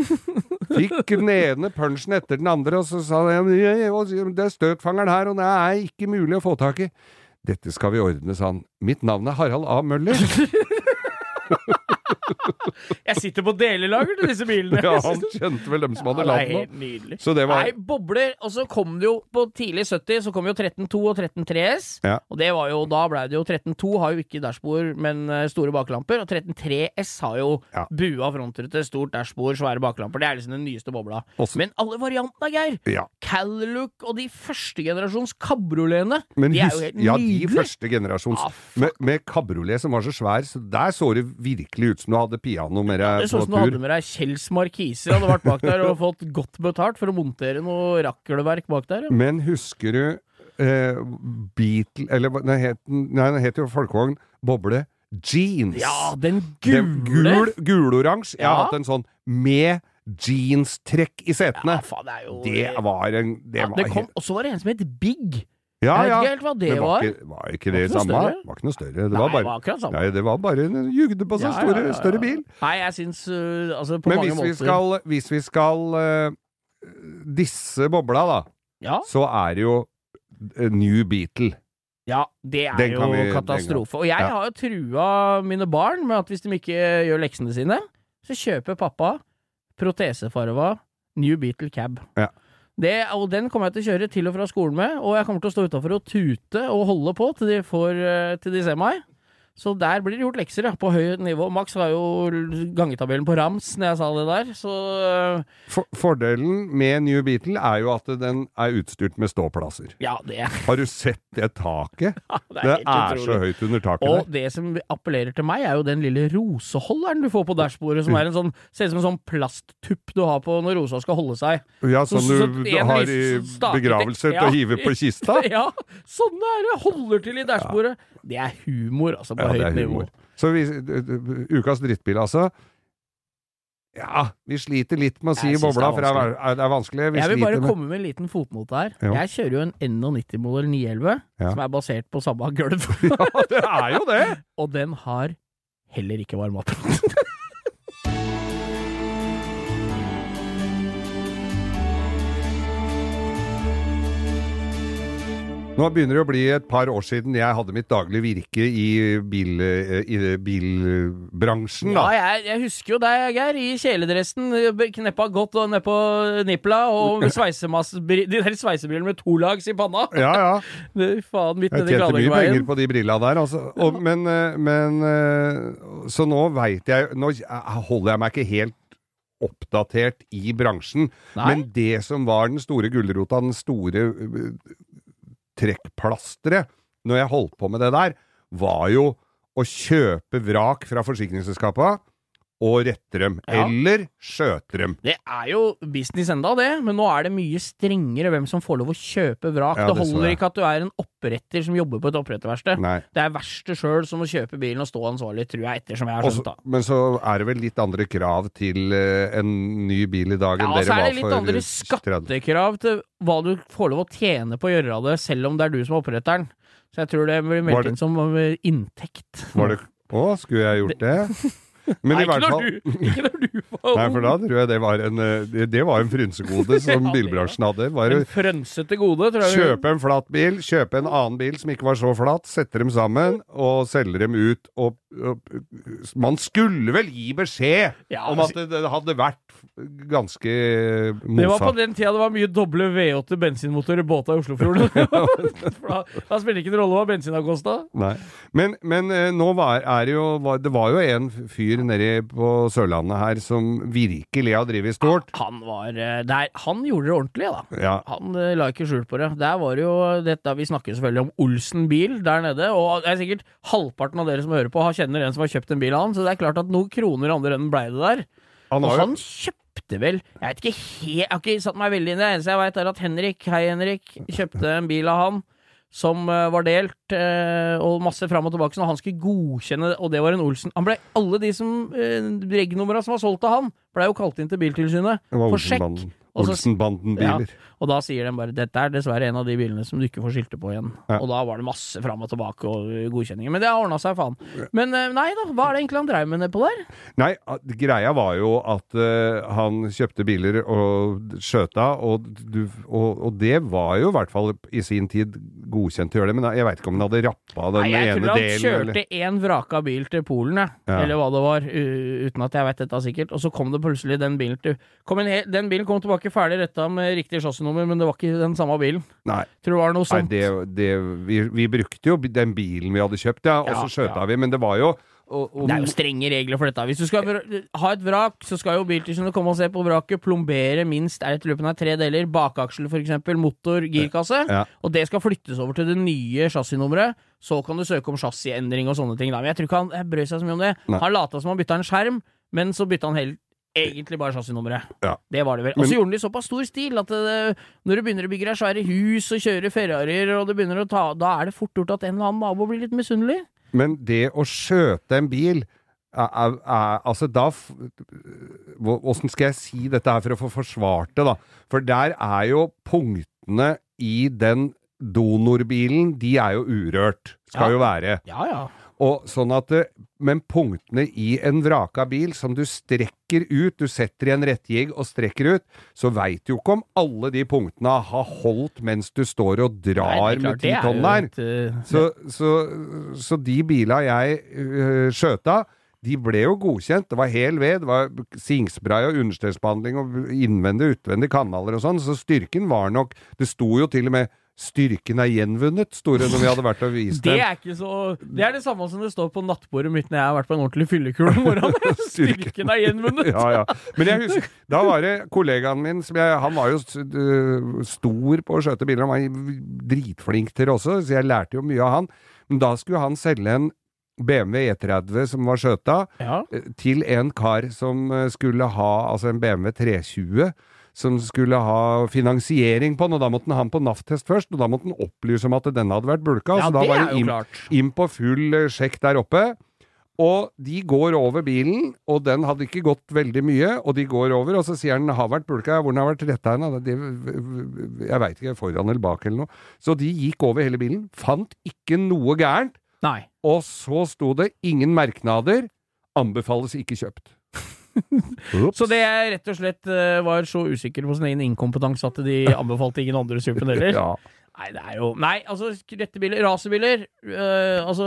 Fikk den ene punchen etter den andre, og så sa han «Ja, ja, det er støtfangeren her, og det er ikke mulig å få tak i. Dette skal vi ordne, sa han. Mitt navn er Harald A. Møller. Jeg sitter på delelager til disse bilene. Ja, han kjente vel dem som hadde Ja, er nå. Så det var Nei, bobler. Og så kom det jo på tidlig 70, så kom jo 13.2 og 13.3S. Ja. Og det var jo, da ble det jo 13.2 har jo ikke dashbord, men eh, store baklamper. Og 13.3S har jo Ja. bua frontrute, stort dashbord, svære baklamper. Det er liksom den nyeste bobla. Også- Men alle variantene, Geir! Ja. Calluck og de første generasjons kabrioletene. De er jo helt ja, de første generasjons Ah, med, med kabriolet som var så svær, så der så det virkelig ut som du hadde piano mer ja, Det på ut som du hadde med deg Kjells markiser, hadde vært bak der og fått godt betalt for å montere noe rakkelverk bak der. Ja. Men husker du eh, Beatle Eller nei, het, nei, den het jo Folkevogn Boble Jeans. Ja, den Den gule! gul, guloransje. Jeg har Ja. hatt en sånn med jeanstrekk i setene. Ja, faen, det er jo det var en det ja, var det kom, helt, Og så var det en som het Big. Ja, jeg vet ja. ikke helt hva det Men var. var ikke, var ikke det Var ikke samme? større? Var ikke noe større. Det Nei, var det bare var samme. Nei, det var bare en jugde på seg Ja, store, ja, større bil. Nei, jeg syns uh, Altså, Men hvis vi skal, hvis vi skal uh, disse bobla, da, ja, så er det jo eh, New Beatle. ja, det er Den jo vi- katastrofe. Og jeg har jo trua mine barn med at hvis de ikke gjør leksene sine, så kjøper pappa protesefarva New Beatle Cab. Ja. Det, og den kommer jeg til å kjøre til og fra skolen med, og jeg kommer til å stå utafor og tute og holde på til de, får, øh, til de ser meg. Så der blir det gjort lekser, ja, på høyt nivå. Max var jo gangetabellen på rams når jeg sa det der, så øh, For, fordelen med New Beatle er jo at den er utstyrt med ståplasser. ja, det, Har du sett det taket? det Det er det er så høyt under taket Og der. det som appellerer til meg, er jo den lille roseholderen du får på dashbordet, som er en sånn, ser ut som en sånn plasttupp du har på når rosa skal holde seg. Ja, Så- sånn så du har i begravelse begravelser til Ja. å hive på kista. Ja, sånn er det! Holder til i dashbordet. Det er humor, altså, på Ja, høyt er nivå. Så vi, ukas drittbil, altså. Ja, vi sliter litt med å si bobla, er for det er, det er vanskelig. Vi Jeg vil bare med komme med en liten fotnote her. Jo. Jeg kjører jo en NO90-modell 911, Ja. som er basert på samme gulv. Ja, det er jo det! Og den har heller ikke varmeapparat. Nå begynner det å bli et par år siden jeg hadde mitt daglige virke i, bil, eh, i bilbransjen, Ja, jeg, jeg husker jo deg, Geir, i kjeledressen, kneppa godt og nedpå nippla, og de der sveisebrillene med to lags i panna. Ja, ja. Det, faen, midt Jeg tjente mye penger på de brilla der, altså. Og, men, eh, men eh, Så nå veit jeg Nå holder jeg meg ikke helt oppdatert i bransjen. Nei. Men det som var den store gulrota, den store trekkplasteret, når jeg holdt på med det der, var jo å kjøpe vrak fra forsikringsselskapa og rette dem. Ja. Eller skjøte dem. Det er jo business enda, det, men nå er det mye strengere hvem som får lov å kjøpe vrak. Ja, det det holder ikke at du er en oppretter som jobber på et oppretterverksted. Det er verste sjøl som må kjøpe bilen og stå ansvarlig, tror jeg, ettersom jeg har skjønt, da. men så er det vel litt andre krav til uh, en ny bil i dag enn Ja, så er det litt andre skattekrav til hva du får lov å tjene på å gjøre av det, selv om det er du som er oppretteren. Så jeg tror det blir meldt inn som eh, inntekt. Var det Å, skulle jeg gjort det? Men Nei, i ikke når fall du, ikke når du var Nei, for da tror jeg det var en, eh, det, var en frynsegode som Ja, bilbransjen hadde. Var En frønsete gode, tror jeg. kjøpe en flatt bil, kjøpe en annen bil som ikke var så flatt, sette dem sammen og selge dem ut. Og, og Man skulle vel gi beskjed Ja, om at det, det hadde vært ganske Det var på den tida det var mye doble V8 bensinmotor i båta i Oslofjorden. Da, da spiller ikke en rolle hva bensin har kosta. Men, men eh, nå var, er det jo var, Det var jo en fyr nedi på Sørlandet her som virkelig har drevet stort. Han var eh, der, Han gjorde det ordentlig, da. Ja. Han eh, la ikke skjul på det. Der var jo dette, Vi snakker selvfølgelig om Olsen bil der nede. Og det er sikkert halvparten av dere som hører på, har kjenner en som har kjøpt en bil av han. Så det er klart at noen kroner andre enden blei det der. Han Og han kjøpte vel Jeg vet ikke helt Jeg har ikke satt meg veldig inn i det. eneste jeg veit, er at Henrik, hei Henrik, kjøpte en bil av han. Som eh, var delt, eh, og masse fram og tilbake. Så når han skulle godkjenne det, og det var en Olsen Han ble, Alle de som uh, regnumra som var solgt av han, blei jo kalt inn til Biltilsynet for sjekk. Olsenbanden-biler. Og da sier de bare dette er dessverre en av de bilene som du ikke får skilte på igjen. Ja. Og da var det masse fram og tilbake og godkjenninger. Men det har ordna seg, faen. Men eh, nei da, hva er det egentlig han dreiv med nedpå der? Nei, greia var jo at uh, han kjøpte biler og skjøta, og, og, og det var jo i hvert fall i sin tid godkjent til å gjøre det, men jeg veit ikke om han hadde rappa den Nei, jeg tror han kjørte én vraka bil til Polen, jeg. Ja. Eller hva det var, uten at jeg vet dette sikkert. Og så kom det plutselig den bilen til kom en Den bilen kom tilbake ferdig retta med riktig chassisnummer, men det var ikke den samme bilen. Nei, Tror det var noe nei sånt. det, det, vi, vi brukte jo den bilen vi hadde kjøpt, ja, og Ja, så skjøta ja. vi, men det var jo og, og, Det er jo strenge regler for dette. Hvis du skal ha et vrak, så skal jo Biltilsynet komme og se på vraket, plombere minst er det løpet av tre deler, bakaksel for eksempel, motor, girkasse, Ja. og det skal flyttes over til det nye chassisnummeret. Så kan du søke om chassisendring og sånne ting. Da. Men jeg tror ikke han brød seg så mye om det. Nei. Han lata som han bytta en skjerm, men så bytta han helt Egentlig bare chassisnummeret. Ja. Det var det vel. Og så gjorde de det i såpass stor stil at det, når du begynner å bygge deg svære hus og kjøre Ferrarier, og du begynner å ta Da er det fort gjort at en eller annen nabo blir litt misunnelig. Men det å skjøte en bil er, er, er, Altså, da Åssen skal jeg si dette her for å få forsvart det, da? For der er jo punktene i den donorbilen, de er jo urørt. Skal Ja. jo være. Ja, ja. Og sånn at det, Men punktene i en vraka bil som du strekker ut, du setter i en rettjigg og strekker ut, så veit du ikke om alle de punktene har holdt mens du står og drar Nei, med ti tonn der. et, uh, Så, så, så de bila jeg øh, skjøta, de ble jo godkjent. Det var hel ved, det var singspray og understellsbehandling og innvendig og utvendig kanaler og sånn, så styrken var nok Det sto jo til og med 'Styrken er gjenvunnet', sto det når vi hadde vært og vist Det er ikke så Det er det samme som det står på nattbordet mitt når jeg har vært på en ordentlig fyllekule om morgenen. Styrken er gjenvunnet. Ja, ja. Men jeg husker, da var det kollegaen min som jeg, Han var jo stor på å skjøte biler, han var dritflink til det også, så jeg lærte jo mye av han. Men da skulle han selge en BMW E30 som var skjøta, Ja. eh, til en kar som eh, skulle ha altså en BMW 320 som skulle ha finansiering på den, og da måtte han ha den på NAF-test først, og da måtte han opplyse om at denne hadde vært bulka, ja, så da var det inn, inn på full eh, sjekk der oppe. Og de går over bilen, og den hadde ikke gått veldig mye, og de går over, og så sier han 'har vært bulka', hvor den har vært retta hen? Jeg veit ikke, foran eller bak eller noe. Så de gikk over hele bilen, fant ikke noe gærent, Nei. og så sto det 'ingen merknader', anbefales ikke kjøpt. Så det jeg rett og slett eh, var så usikker på sin egen inkompetanse at de anbefalte ingen andre suppen heller. Ja. Nei, det er jo Nei, altså, rettebiler, racerbiler, øh, altså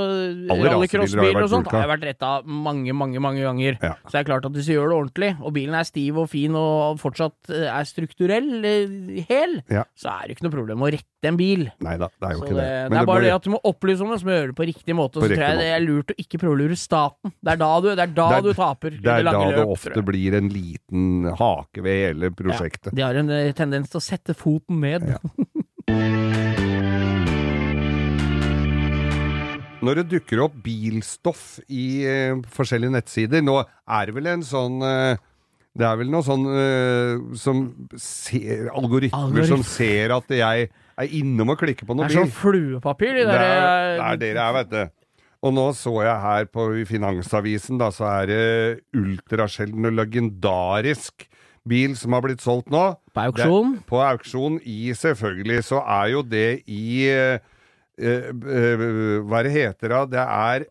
Alle rallycrossbiler og sånt har jeg vært retta mange, mange, mange ganger. Ja. Så det er klart at hvis du gjør det ordentlig, og bilen er stiv og fin og fortsatt øh, er strukturell, øh, hel, Ja. så er det ikke noe problem å rette en bil. Nei da, det er jo Så ikke det, det. det, er bare må- det at du må opplyse om det, så må du gjøre det på riktig måte. Og så tror jeg det er lurt å ikke prøve å lure staten. Det er da du, det er da Det er- du taper. Det er da løp, det ofte blir en liten hake ved hele prosjektet. De har en øh, tendens til å sette foten ned. Når det dukker opp bilstoff i uh, forskjellige nettsider Nå er det vel en sånn uh, Det er vel noe sånn uh, som ser, algoritmer Algoritm. som ser at jeg er innom og klikker på noe Det er sånn fluepapir, de der det er det det er, vet du. Og nå så jeg her på Finansavisen, da, så er det ultrasjelden og legendarisk bil som har blitt solgt nå. På auksjon. Det, på auksjon i Selvfølgelig så er jo det i eh, Hva det heter da? Det er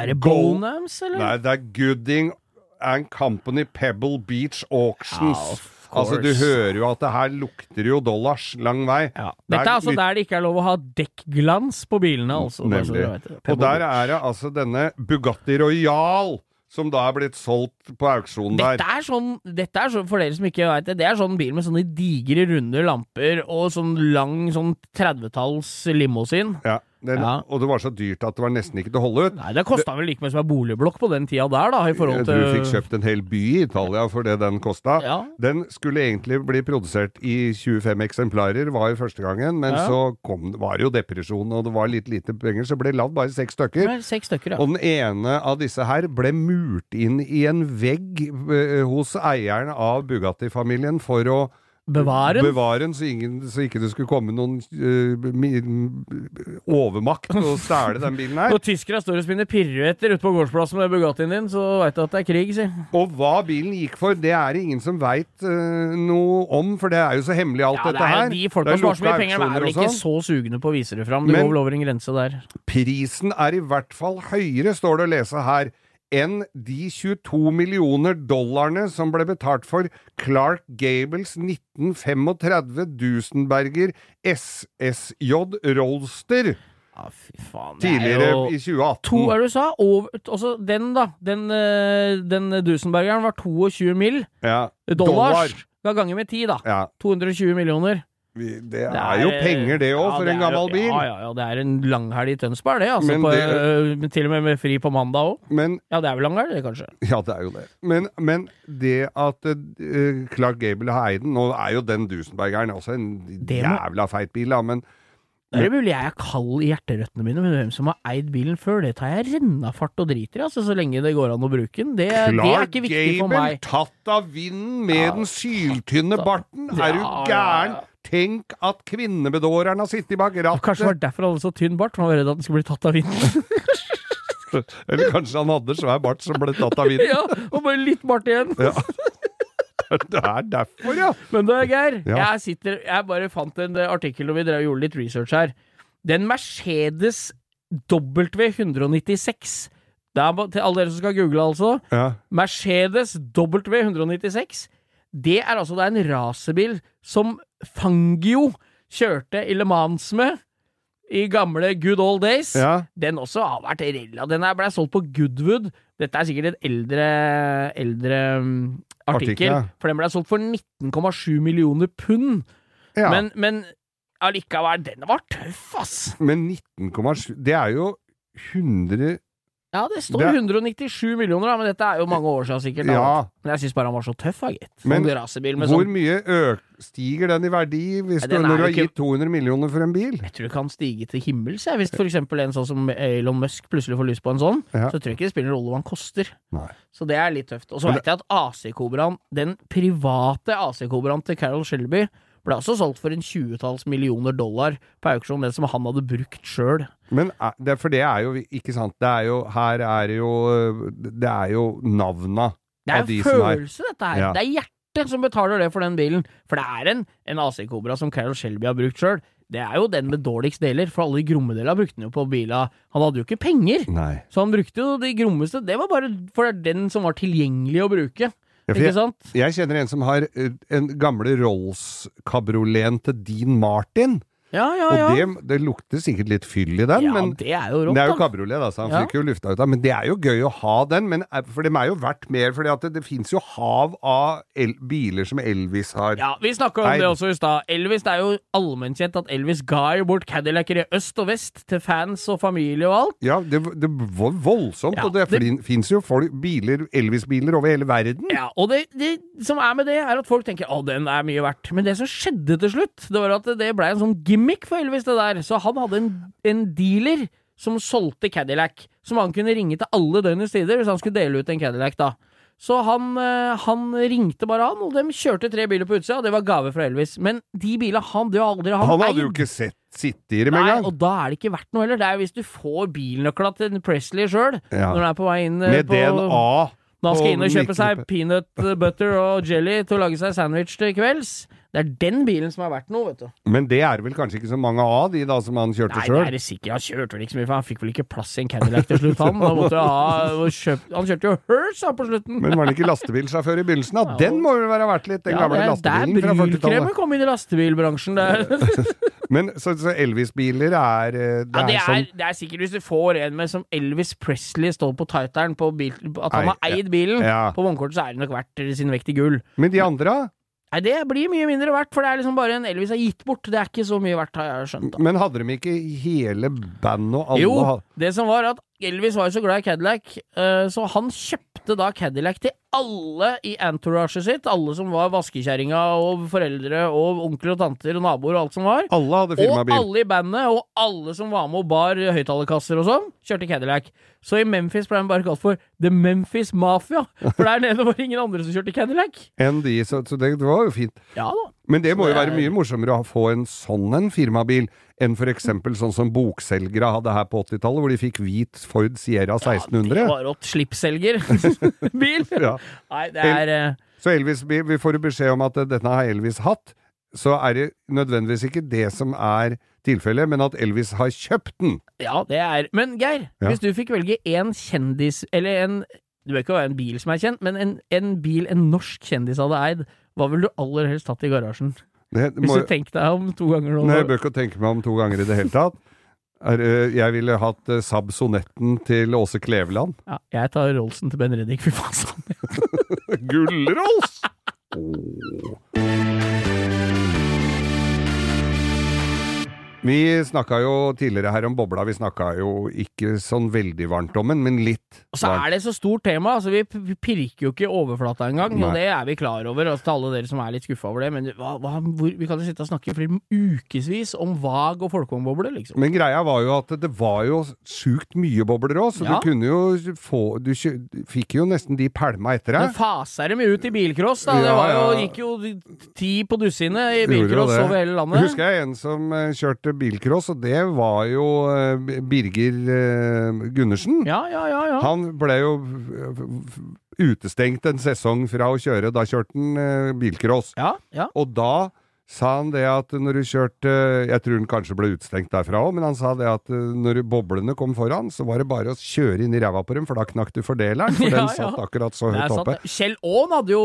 Er det Bonams, eller? Nei, det er Gooding and Company Pebble Beach Auctions. Ja, altså, du hører jo at det her lukter jo dollars lang vei. Ja. Dette er altså litt- der det ikke er lov å ha dekkglans på bilene, altså. Nemlig. dere. Og der er det altså denne Bugatti Royal som da er blitt solgt på auksjonen der. Er sånn, dette er sånn, for dere som ikke vet det, det er sånn bil med sånne digre, runde lamper og sånn lang sånn 30-talls limousin. Ja, den, Ja. Og det var så dyrt at det var nesten ikke til å holde ut. Nei, det kosta vel like mye som en boligblokk på den tida der, da, i forhold Jeg du fikk kjøpt en hel by i Italia for det den kosta. Ja. Den skulle egentlig bli produsert i 25 eksemplarer, var første gangen, men Ja. så kom, var det jo depresjon, og det var litt lite penger, så ble lagd bare seks stykker. Seks stykker. Og den ene av disse her ble murt inn i en vegg eh, hos eieren av Bugatti-familien for å Bevare den. bevare den, så, ingen, så ikke det skulle komme noen uh, overmakt og stjele den bilen her. Når tyskere står og spinner piruetter ute på gårdsplassen med Bugattien din, så veit du at det er krig, si. Og hva bilen gikk for, det er det ingen som veit noe om, for det er jo så hemmelig alt Ja, det dette er her. jo de folka som har så mye penger, er vel ikke sånn. så sugne på å vise det fram. Det Men- går vel over en grense der. Prisen er i hvert fall høyere, står det å lese her, enn de 22 millioner dollarene som ble betalt for Clark Gables 1935 Dusenberger SSJ Rolster Ja, fy faen. er tidligere jo- i 2018. To, er det du sa? Over, også den, da. Den, eh, den Dusenbergeren var 22 mill. ja, Dollars. Ga ganger med 10, da. Ja, 220 millioner. Vi- det er jo penger det òg, Ja, for det en er gammel bil. Ja, ja, ja. Det er en langhelg i Tønsberg, det. Altså, på, det- eh, til og med med fri på mandag òg. Ja, det er vel langhelg, det, kanskje. Ja, det er jo det. Men, men det at uh, Clark Gable har eid den Nå er jo den Dusenbergeren også en Det jævla feit bil, da, men Det er mulig jeg er kald i hjerterøttene mine, men hvem som har eid bilen før, det tar jeg rennafart og driter i, altså, så lenge det går an å bruke den. Det, det er ikke viktig for Gable, tatt av vinden med Ja, den syltynne barten! Er du gæren? Tenk at kvinnebedåreren har sittet bak rattet! Kanskje det var derfor han hadde så tynn bart, for han var redd at den skulle bli tatt av vinden. Eller kanskje han hadde svær bart som ble tatt av vinden. ja, og bare litt bart igjen. Ja. Det er derfor, ja! Men du, Geir, Ja. jeg sitter Jeg bare fant en eh, artikkel og vi drev og gjorde litt research her. Den Mercedes W196 Det er til alle dere som skal google, altså. ja. Mercedes W196. Det er altså det er en racerbil som Fangio kjørte i Le Mans med i gamle good old days. ja. Den også har vært rella. Den ble solgt på Goodwood. Dette er sikkert en eldre, eldre um, artikkel, Artikkel, ja. for den ble solgt for 19,7 millioner pund. ja. Men, men allikevel, den var tøff, ass! Men 19,7 Det er jo 100 Ja, det står Det- 197 millioner, da, men dette er jo mange år siden sikkert. Ja. Men jeg syns bare han var så tøff, da, gitt. Men Sånn med Hvor sånn mye øk, stiger den i verdi hvis Ja, du, når du har ikke- gitt 200 millioner for en bil? Jeg tror det kan stige til himmels, jeg. Hvis for eksempel en sånn som Elon Musk plutselig får lyst på en sånn, Ja. så tror jeg ikke det spiller noen rolle hva han koster. Nei. Så det er litt tøft. Og så Men vet jeg at AC-Kobraen, den private AC-Kobraen til Carol Shelby, ble også solgt for en tjuetalls millioner dollar på auksjon, det som han hadde brukt sjøl. Men er- det, for det er jo ikke sant. Det er jo Her er det jo Det er jo navna Det er av de jo som er følelse, dette her. Ja. Det er hjertet som betaler det for den bilen. For det er en, en AC Cobra som Carol Shelby har brukt sjøl. Det er jo den med dårligst deler, for alle de gromme delene brukte han jo på bila. Han hadde jo ikke penger, Nei. så han brukte jo de grommeste. Det var bare for er den som var tilgjengelig å bruke. Ja, Ikke sant? jeg kjenner en som har eh, en gamle Rolls-kabrioleten til Dean Martin. Ja, ja, Og ja. det, det lukter sikkert litt fyll i den, ja, men det er jo rått, det er jo kabriolet, da, så han Ja. fikk jo lufta ut av. Men det er jo gøy å ha den, men, for de er jo verdt mer. For det, det fins jo hav av el biler som Elvis har. Ja, Vi snakka om det også i stad. Elvis, det er jo allmennkjent at Elvis ga jo bort Cadillacer i øst og vest til fans og familie og alt. Ja, det, det var voldsomt, og det, det- fins jo folk, biler, Elvis-biler over hele verden. Ja, Og det, som er med det, er at folk tenker å, den er mye verdt. Men det som skjedde til slutt, det var at det ble en sånn gimmick for Elvis, det der. Så han hadde en, en dealer som solgte Cadillac, som han kunne ringe til alle døgnets tider hvis han skulle dele ut en Cadillac, da. Så han, eh, han ringte bare han, og de kjørte tre biler på utsida, og det var gave fra Elvis. Men de bilene han, jo aldri han, Han hadde jo ikke sett sitte i dem engang. og da er det ikke verdt noe heller. Det er jo hvis du får bilnøkla til Presley sjøl, Ja. når han er på vei inn eh, Med på DNA. når han skal inn og kjøpe seg peanut butter og jelly til å lage seg sandwich til kvelds. Det er den bilen som er verdt noe, vet du. Men det er vel kanskje ikke så mange av, de da som han kjørte Nei, det er det sikkert. Han kjørte vel ikke så mye, for han fikk vel ikke plass i en Cadillac til slutt, han. Måtte ha, kjøpt, han kjørte jo Hearse da, på slutten. Men var han ikke lastebilsjåfør i begynnelsen? da? Den må vel være verdt litt, den Ja, gamle det lastebilen fra 40-tallet. brudkremen kom inn i lastebilbransjen. Det er, Men så, så Elvis-biler er eh, Det ja, det, er sånn det er sikkert hvis du får en med som Elvis Presley står på bil, At han har eid bilen ja. på vognkortet, så er det nok verdt sin vekt i gull. Men de andre, da? Nei, det blir mye mindre verdt, for det er liksom bare en Elvis har gitt bort. Det er ikke så mye verdt, har jeg skjønt. da. Men hadde de ikke hele bandet og alle Jo, det som var at Elvis var jo så glad i Cadillac, eh, så han kjøpte da Cadillac til alle i entouraget sitt. Alle som var vaskekjerringa og foreldre og onkler og tanter og naboer og alt som var. Alle hadde Og alle i bandet, og alle som var med og bar høyttalerkasser og sånn, kjørte Cadillac. Så i Memphis ble den bare kalt for The Memphis Mafia, for der nede var det ingen andre som kjørte Cadillac. Enn de, så, så det, det var jo fint. Ja da. Men det må jo være mye morsommere å få en sånn en firmabil enn eksempel sånn som bokselgere hadde her på 80-tallet, hvor de fikk hvit Ford Sierra Ja, 1600. det var rått. Slippselger-bil. Ja. Nei, det er eh, Så Elvis, vi, vi får beskjed om at denne har Elvis hatt, så er det nødvendigvis ikke det som er tilfellet, men at Elvis har kjøpt den. Ja, det er Men Geir, Ja. hvis du fikk velge én kjendis, eller en Du bør ikke være en bil som er kjent, men en, en bil en norsk kjendis hadde eid, hva ville du aller helst hatt i garasjen? Det Hvis du tenker deg om to ganger nå. nei, jeg bør ikke tenke meg om to ganger i det hele tatt. Er, jeg ville hatt eh, Saab Sonetten til Åse Kleveland. ja, jeg tar Rolsen til Ben Reddik, fy faen sånn. Gullrolls! Åh. Vi snakka jo tidligere her om bobla, vi snakka jo ikke sånn veldig varmt om den, men litt. Og så er det så stort tema, altså vi, pirker jo ikke i overflata engang, og det er vi klar over, altså til alle dere som er litt skuffa over det, men hva, hva, hvor, vi kan jo sitte og snakke i flere ukevis om vag og folkevognbobler, liksom. Men greia var jo at det var jo sjukt mye bobler òg, så Ja. du kunne jo få Du fikk jo nesten de pælma etter Men deg. faser dem jo ut i bilcross, da. Det Ja, var jo, gikk jo ti på dusinet i bilcross over hele landet. Husker jeg en som eh, kjørte bilcross, og det var jo eh, Birger eh, Gundersen. Ja, ja, ja. ja. Han ble jo utestengt en sesong fra å kjøre. Da kjørte han eh, bilcross. ja, ja. Og da sa han det at når du kjørte Jeg tror han kanskje ble utestengt derfra òg, men han sa det at eh, når boblene kom foran, så var det bare å kjøre inn i ræva på dem, for da knakk du fordeleren. For Ja, den ja. satt akkurat så høyt oppe. Kjell Aaen hadde jo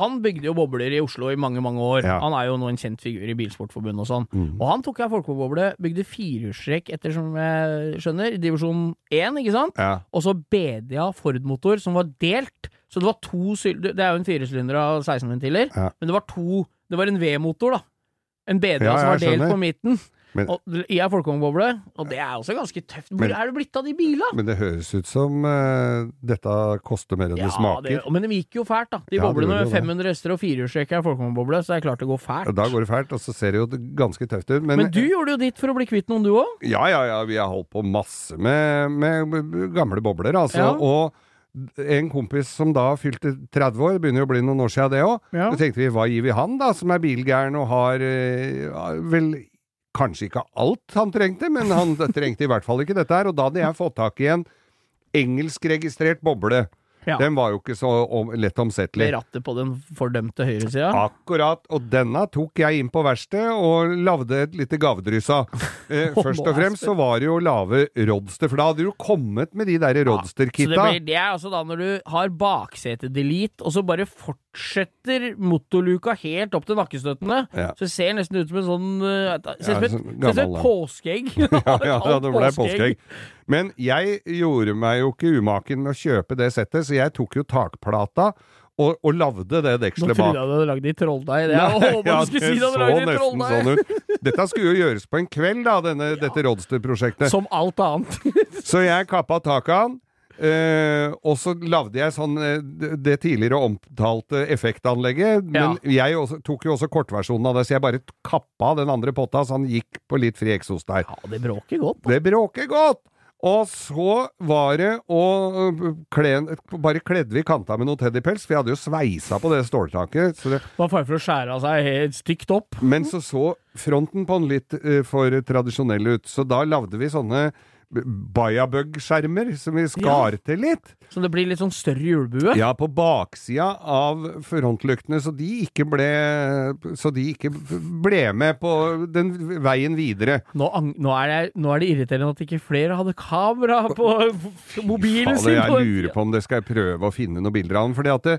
Han bygde jo bobler i Oslo i mange, mange år. Ja. Han er jo nå en kjent figur i Bilsportforbundet og sånn. Mm. Og han tok ei folkeboble, bygde firehjulstrekk, ettersom jeg skjønner, i divisjon 1, ikke sant? Ja. Og så BDA Ford-motor, som var delt. Så det var to. Det er jo en firesylinder av 16 ventiler, Ja. men det var to Det var en V-motor, da. En BDA Ja, som var delt på midten. Men- og, I ei folkevognboble. Og det er også ganske tøft. Hvor Men- er det blitt av de bila? Men det høres ut som uh, dette koster mer enn det smaker. det, men de gikk jo fælt, da. De Ja, boblene med 500 hester og firehjulstrekk er folkevognboble, så det er klart det går fælt. Da går det fælt, og så ser det jo ganske tøft ut. Men, Men du gjorde jo ditt for å bli kvitt noen, du òg. Ja, ja, ja, vi har holdt på masse med, med gamle bobler, altså. Ja. Og en kompis som da fylte 30 år, det begynner jo å bli noen år siden det òg, Ja. så tenkte vi hva gir vi han, da, som er bilgæren og har eh, vel kanskje ikke alt han trengte, men han trengte i hvert fall ikke dette her. Og da hadde jeg fått tak i en engelskregistrert boble. Ja. Den var jo ikke så om, lett omsettelig. Rattet på den fordømte høyresida. Akkurat, og denne tok jeg inn på verkstedet og lagde et lite gavedryss av. Eh, først og fremst så var det jo å lage rodster, for da hadde du kommet med de der Så det, rodster-kitta. blir, det er altså da når du har baksete-delete, og så bare fortsetter motorluka helt opp til nakkestøttene, Ja. så ser nesten ut som en sånn uh, Ser ut som et, påskeegg. Ja, ja, Et det ble påskeegg. Men jeg gjorde meg jo ikke umaken med å kjøpe det settet, så jeg tok jo takplata og, og lagde det Nå dekselet trodde bak. jeg du hadde lagd det i trolldeig. Det jeg håper Ja, du skulle si du det det så nesten sånn ut. Dette skulle jo gjøres på en kveld, da, denne, dette rodster-prosjektet. Som alt annet. Så jeg kappa taket av den. Eh, og så lagde jeg sånn eh, det- tidligere omtalte effektanlegget. Men jeg også, tok jo også kortversjonen av det, så jeg bare kappa den andre potta, så han gikk på litt fri eksos der. Ja, det bråker godt. Det bråker godt! Og så var det å øh, kle, Bare kledde vi kanta med noe teddypels, for jeg hadde jo sveisa på det ståltaket. Så det, Det var fare for å skjære av seg helt stygt opp. men så så fronten på den litt uh, for tradisjonell ut, så da lagde vi sånne Bayabug-skjermer som vi skar til litt. Så det blir litt sånn større hjulbue? Ja, på baksida av frontlyktene, så de ikke ble Så de ikke ble med på den veien videre. Nå, nå, er det, nå er det irriterende at ikke flere hadde kamera på mobilen Fader, sin. jeg på- lurer på om det skal jeg prøve å finne noen bilder av den. fordi at det,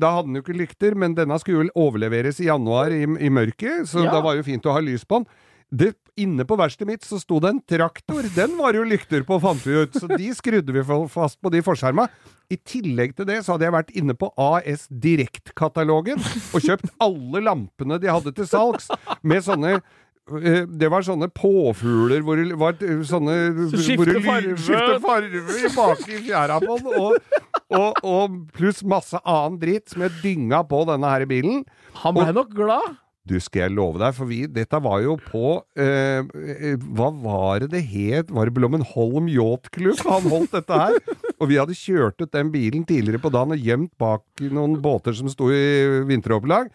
da hadde den jo ikke lykter, men denne skulle vel overleveres i januar i, i mørket, så Ja. da var jo fint å ha lys på den. Det, inne på verkstedet mitt så sto det en traktor. Den var jo lykter på, fant vi ut. Så de skrudde vi fast på de forskjerma. I tillegg til det så hadde jeg vært inne på AS Direkt-katalogen og kjøpt alle lampene de hadde til salgs, med sånne eh, det var sånne påfugler hvor det var eh, sånne skifte farge! skifte farve bak i fjæra på den, og, og, og pluss masse annen dritt som jeg dynga på denne her bilen. Han ble nok glad. Du, skal jeg love deg, for vi, dette var jo på eh, eh, Hva var det det het? Var det Blommenholm Yachtklubb han holdt dette her? Og vi hadde kjørt ut den bilen tidligere på dagen og gjemt bak noen båter som sto i vinteropplag.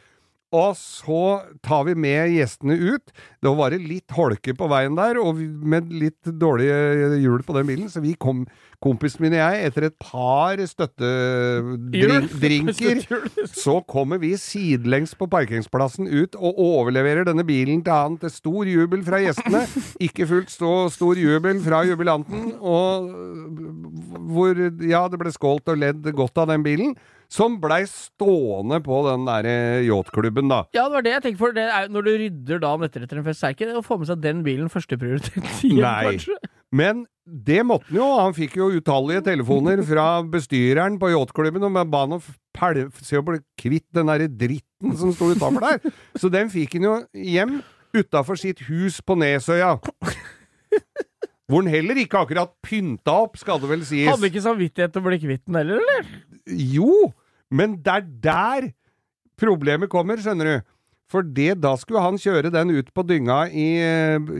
Og så tar vi med gjestene ut. Det var bare litt holke på veien der, og med litt dårlige hjul på den bilen, så vi kom, kompisen min og jeg, etter et par støttedrinker så kommer vi sidelengs på parkeringsplassen ut og overleverer denne bilen til han til stor jubel fra gjestene. Ikke fullt så stor jubel fra jubilanten, og hvor ja, det ble skålt og ledd godt av den bilen. Som blei stående på den derre yachtklubben, da. Ja, det var det jeg tenkte for. Det er, når du rydder dagen etter etter en fest, er ikke det å få med seg den bilen førsteprioritet Nei. kanskje? Men det måtte han jo. Han fikk jo utallige telefoner fra bestyreren på yachtklubben og ba han om se å bli kvitt den derre dritten som sto utafor der. Så den fikk han jo hjem utafor sitt hus på Nesøya. Hvor han heller ikke akkurat pynta opp, skal det vel sies. Hadde ikke samvittighet til å bli kvitt den heller, eller? Jo, men det er der problemet kommer, skjønner du. For det, da skulle han kjøre den ut på dynga i,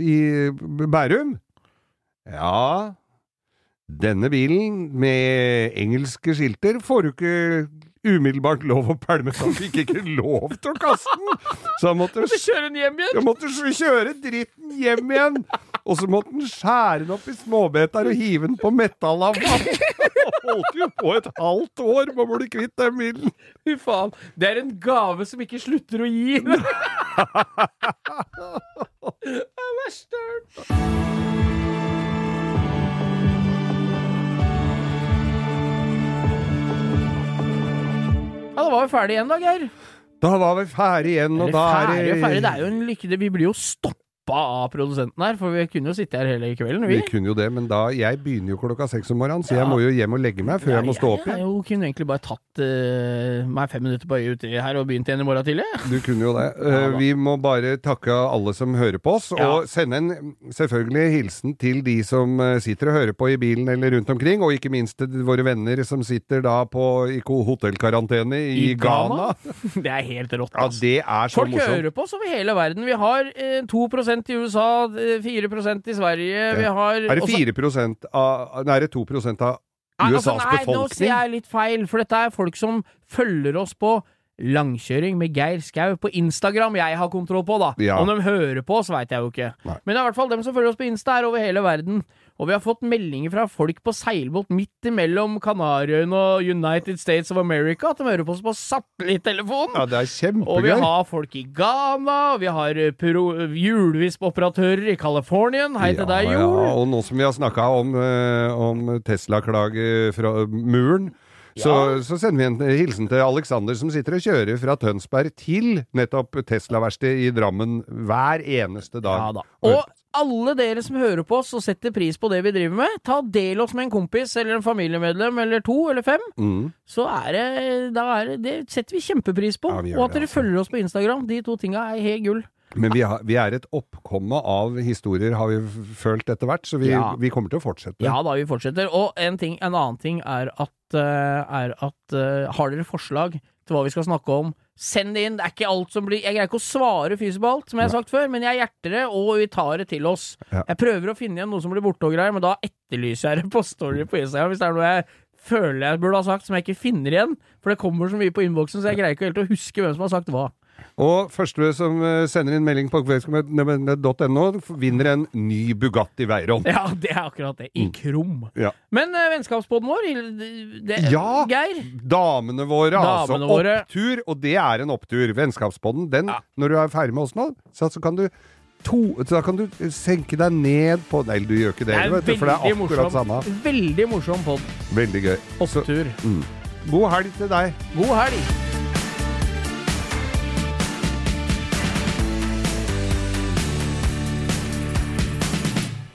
i Bærum. Ja, denne bilen med engelske skilter får du ikke umiddelbart lov å pælme, så han fikk ikke lov til å kaste den. Så han måtte, Måtte kjøre den hjem igjen! han måtte kjøre dritten hjem igjen. Og så måtte han skjære den opp i småbeter og hive den på metallavfall. Holdt jo på et halvt år med å bli kvitt den bilen. Fy faen. Det er en gave som ikke slutter å gi. det er verst jeg har hørt. Ja, da var vi ferdig igjen da, Geir. Da var vi ferdig igjen, og Eller da er ferdig det ferdig. Det er jo en lykke. Vi blir jo stoppa av produsenten her, for vi kunne jo sitte her hele kvelden, vi. Vi kunne jo det, men da Jeg begynner jo klokka seks om morgenen, så jeg må jo hjem og legge meg før jeg må stå opp igjen. jeg, jeg kunne egentlig bare tatt uh, meg fem minutter på øyet uti her og begynt igjen i morgen tidlig. Du kunne jo det. Ja, Eh, vi må bare takke alle som hører på oss, Ja. og sende en selvfølgelig hilsen til de som eh, sitter og hører på i bilen eller rundt omkring, og ikke minst til våre venner som sitter da på hotellkarantene i, I Ghana. Ghana? Det er helt rått, Altså. Ja, det er så Folk morsomt. hører på oss over hele verden. Vi har eh, 2 i USA, eh, 4% i Sverige. Vi har Er det også- 4 av Nei, er det 2 av Nei, USAs altså, nei, Nå sier jeg litt feil, for dette er folk som følger oss på Langkjøring med Geir Skau på Instagram. Jeg har kontroll på, da. Ja. Om de hører på oss, veit jeg jo ikke. Nei. Men det er i hvert fall dem som følger oss på Insta, er over hele verden. Og vi har fått meldinger fra folk på seilbåt midt imellom Kanariøyene og United States of America at de hører på oss på satellitttelefon. Ja, det er kjempegøy. Og vi har folk i Ghana, og vi har eh, hjulvispoperatører i California. Hei til deg, Jol. ja, og nå som vi har snakka om, eh, om Tesla-klage fra muren, så, så sender vi en hilsen til Alexander som sitter og kjører fra Tønsberg til nettopp Tesla-verkstedet i Drammen hver eneste dag. Ja da. Og alle dere som hører på oss og setter pris på det vi driver med, ta del oss med en kompis eller en familiemedlem eller to eller fem. Mm. Så er det, da er det, det setter vi kjempepris på. Ja, vi og at det, dere altså. følger oss på Instagram. De to tinga er helt gull. Men vi, har, vi er et oppkomme av historier, har vi følt etter hvert, så vi, Ja. vi kommer til å fortsette. Ja da, vi fortsetter. Og en, ting, en annen ting er at, er at eh, har dere forslag til hva vi skal snakke om, send det inn. Det er ikke alt som blir Jeg greier ikke å svare fysisk på alt, som jeg har sagt før, men jeg hjerter det, og vi tar det til oss. Ja. Jeg prøver å finne igjen noe som blir borte og greier, men da etterlyser jeg det på story på Instagram hvis det er noe jeg føler jeg burde ha sagt som jeg ikke finner igjen. For det kommer så mye på innboksen, så jeg greier ikke helt å huske hvem som har sagt hva. Og første som eh, sender inn melding på kveldskommet.no, vinner en ny Bugatti Veyron. Ja, det er akkurat det. I krum. Ja. Men uh, vennskapsbåten vår, det, Ja! Geir Damene våre, Damene altså. våre. Opptur, og det er en opptur. Vennskapsbåten, den, Ja. når du er ferdig med oss nå, så, så kan du To, da kan du senke deg ned på Nei, du gjør ikke det, Det er vet for det er akkurat morsom, samme. veldig morsom pod. Veldig gøy. Så, Opptur. mm. God helg til deg. God helg!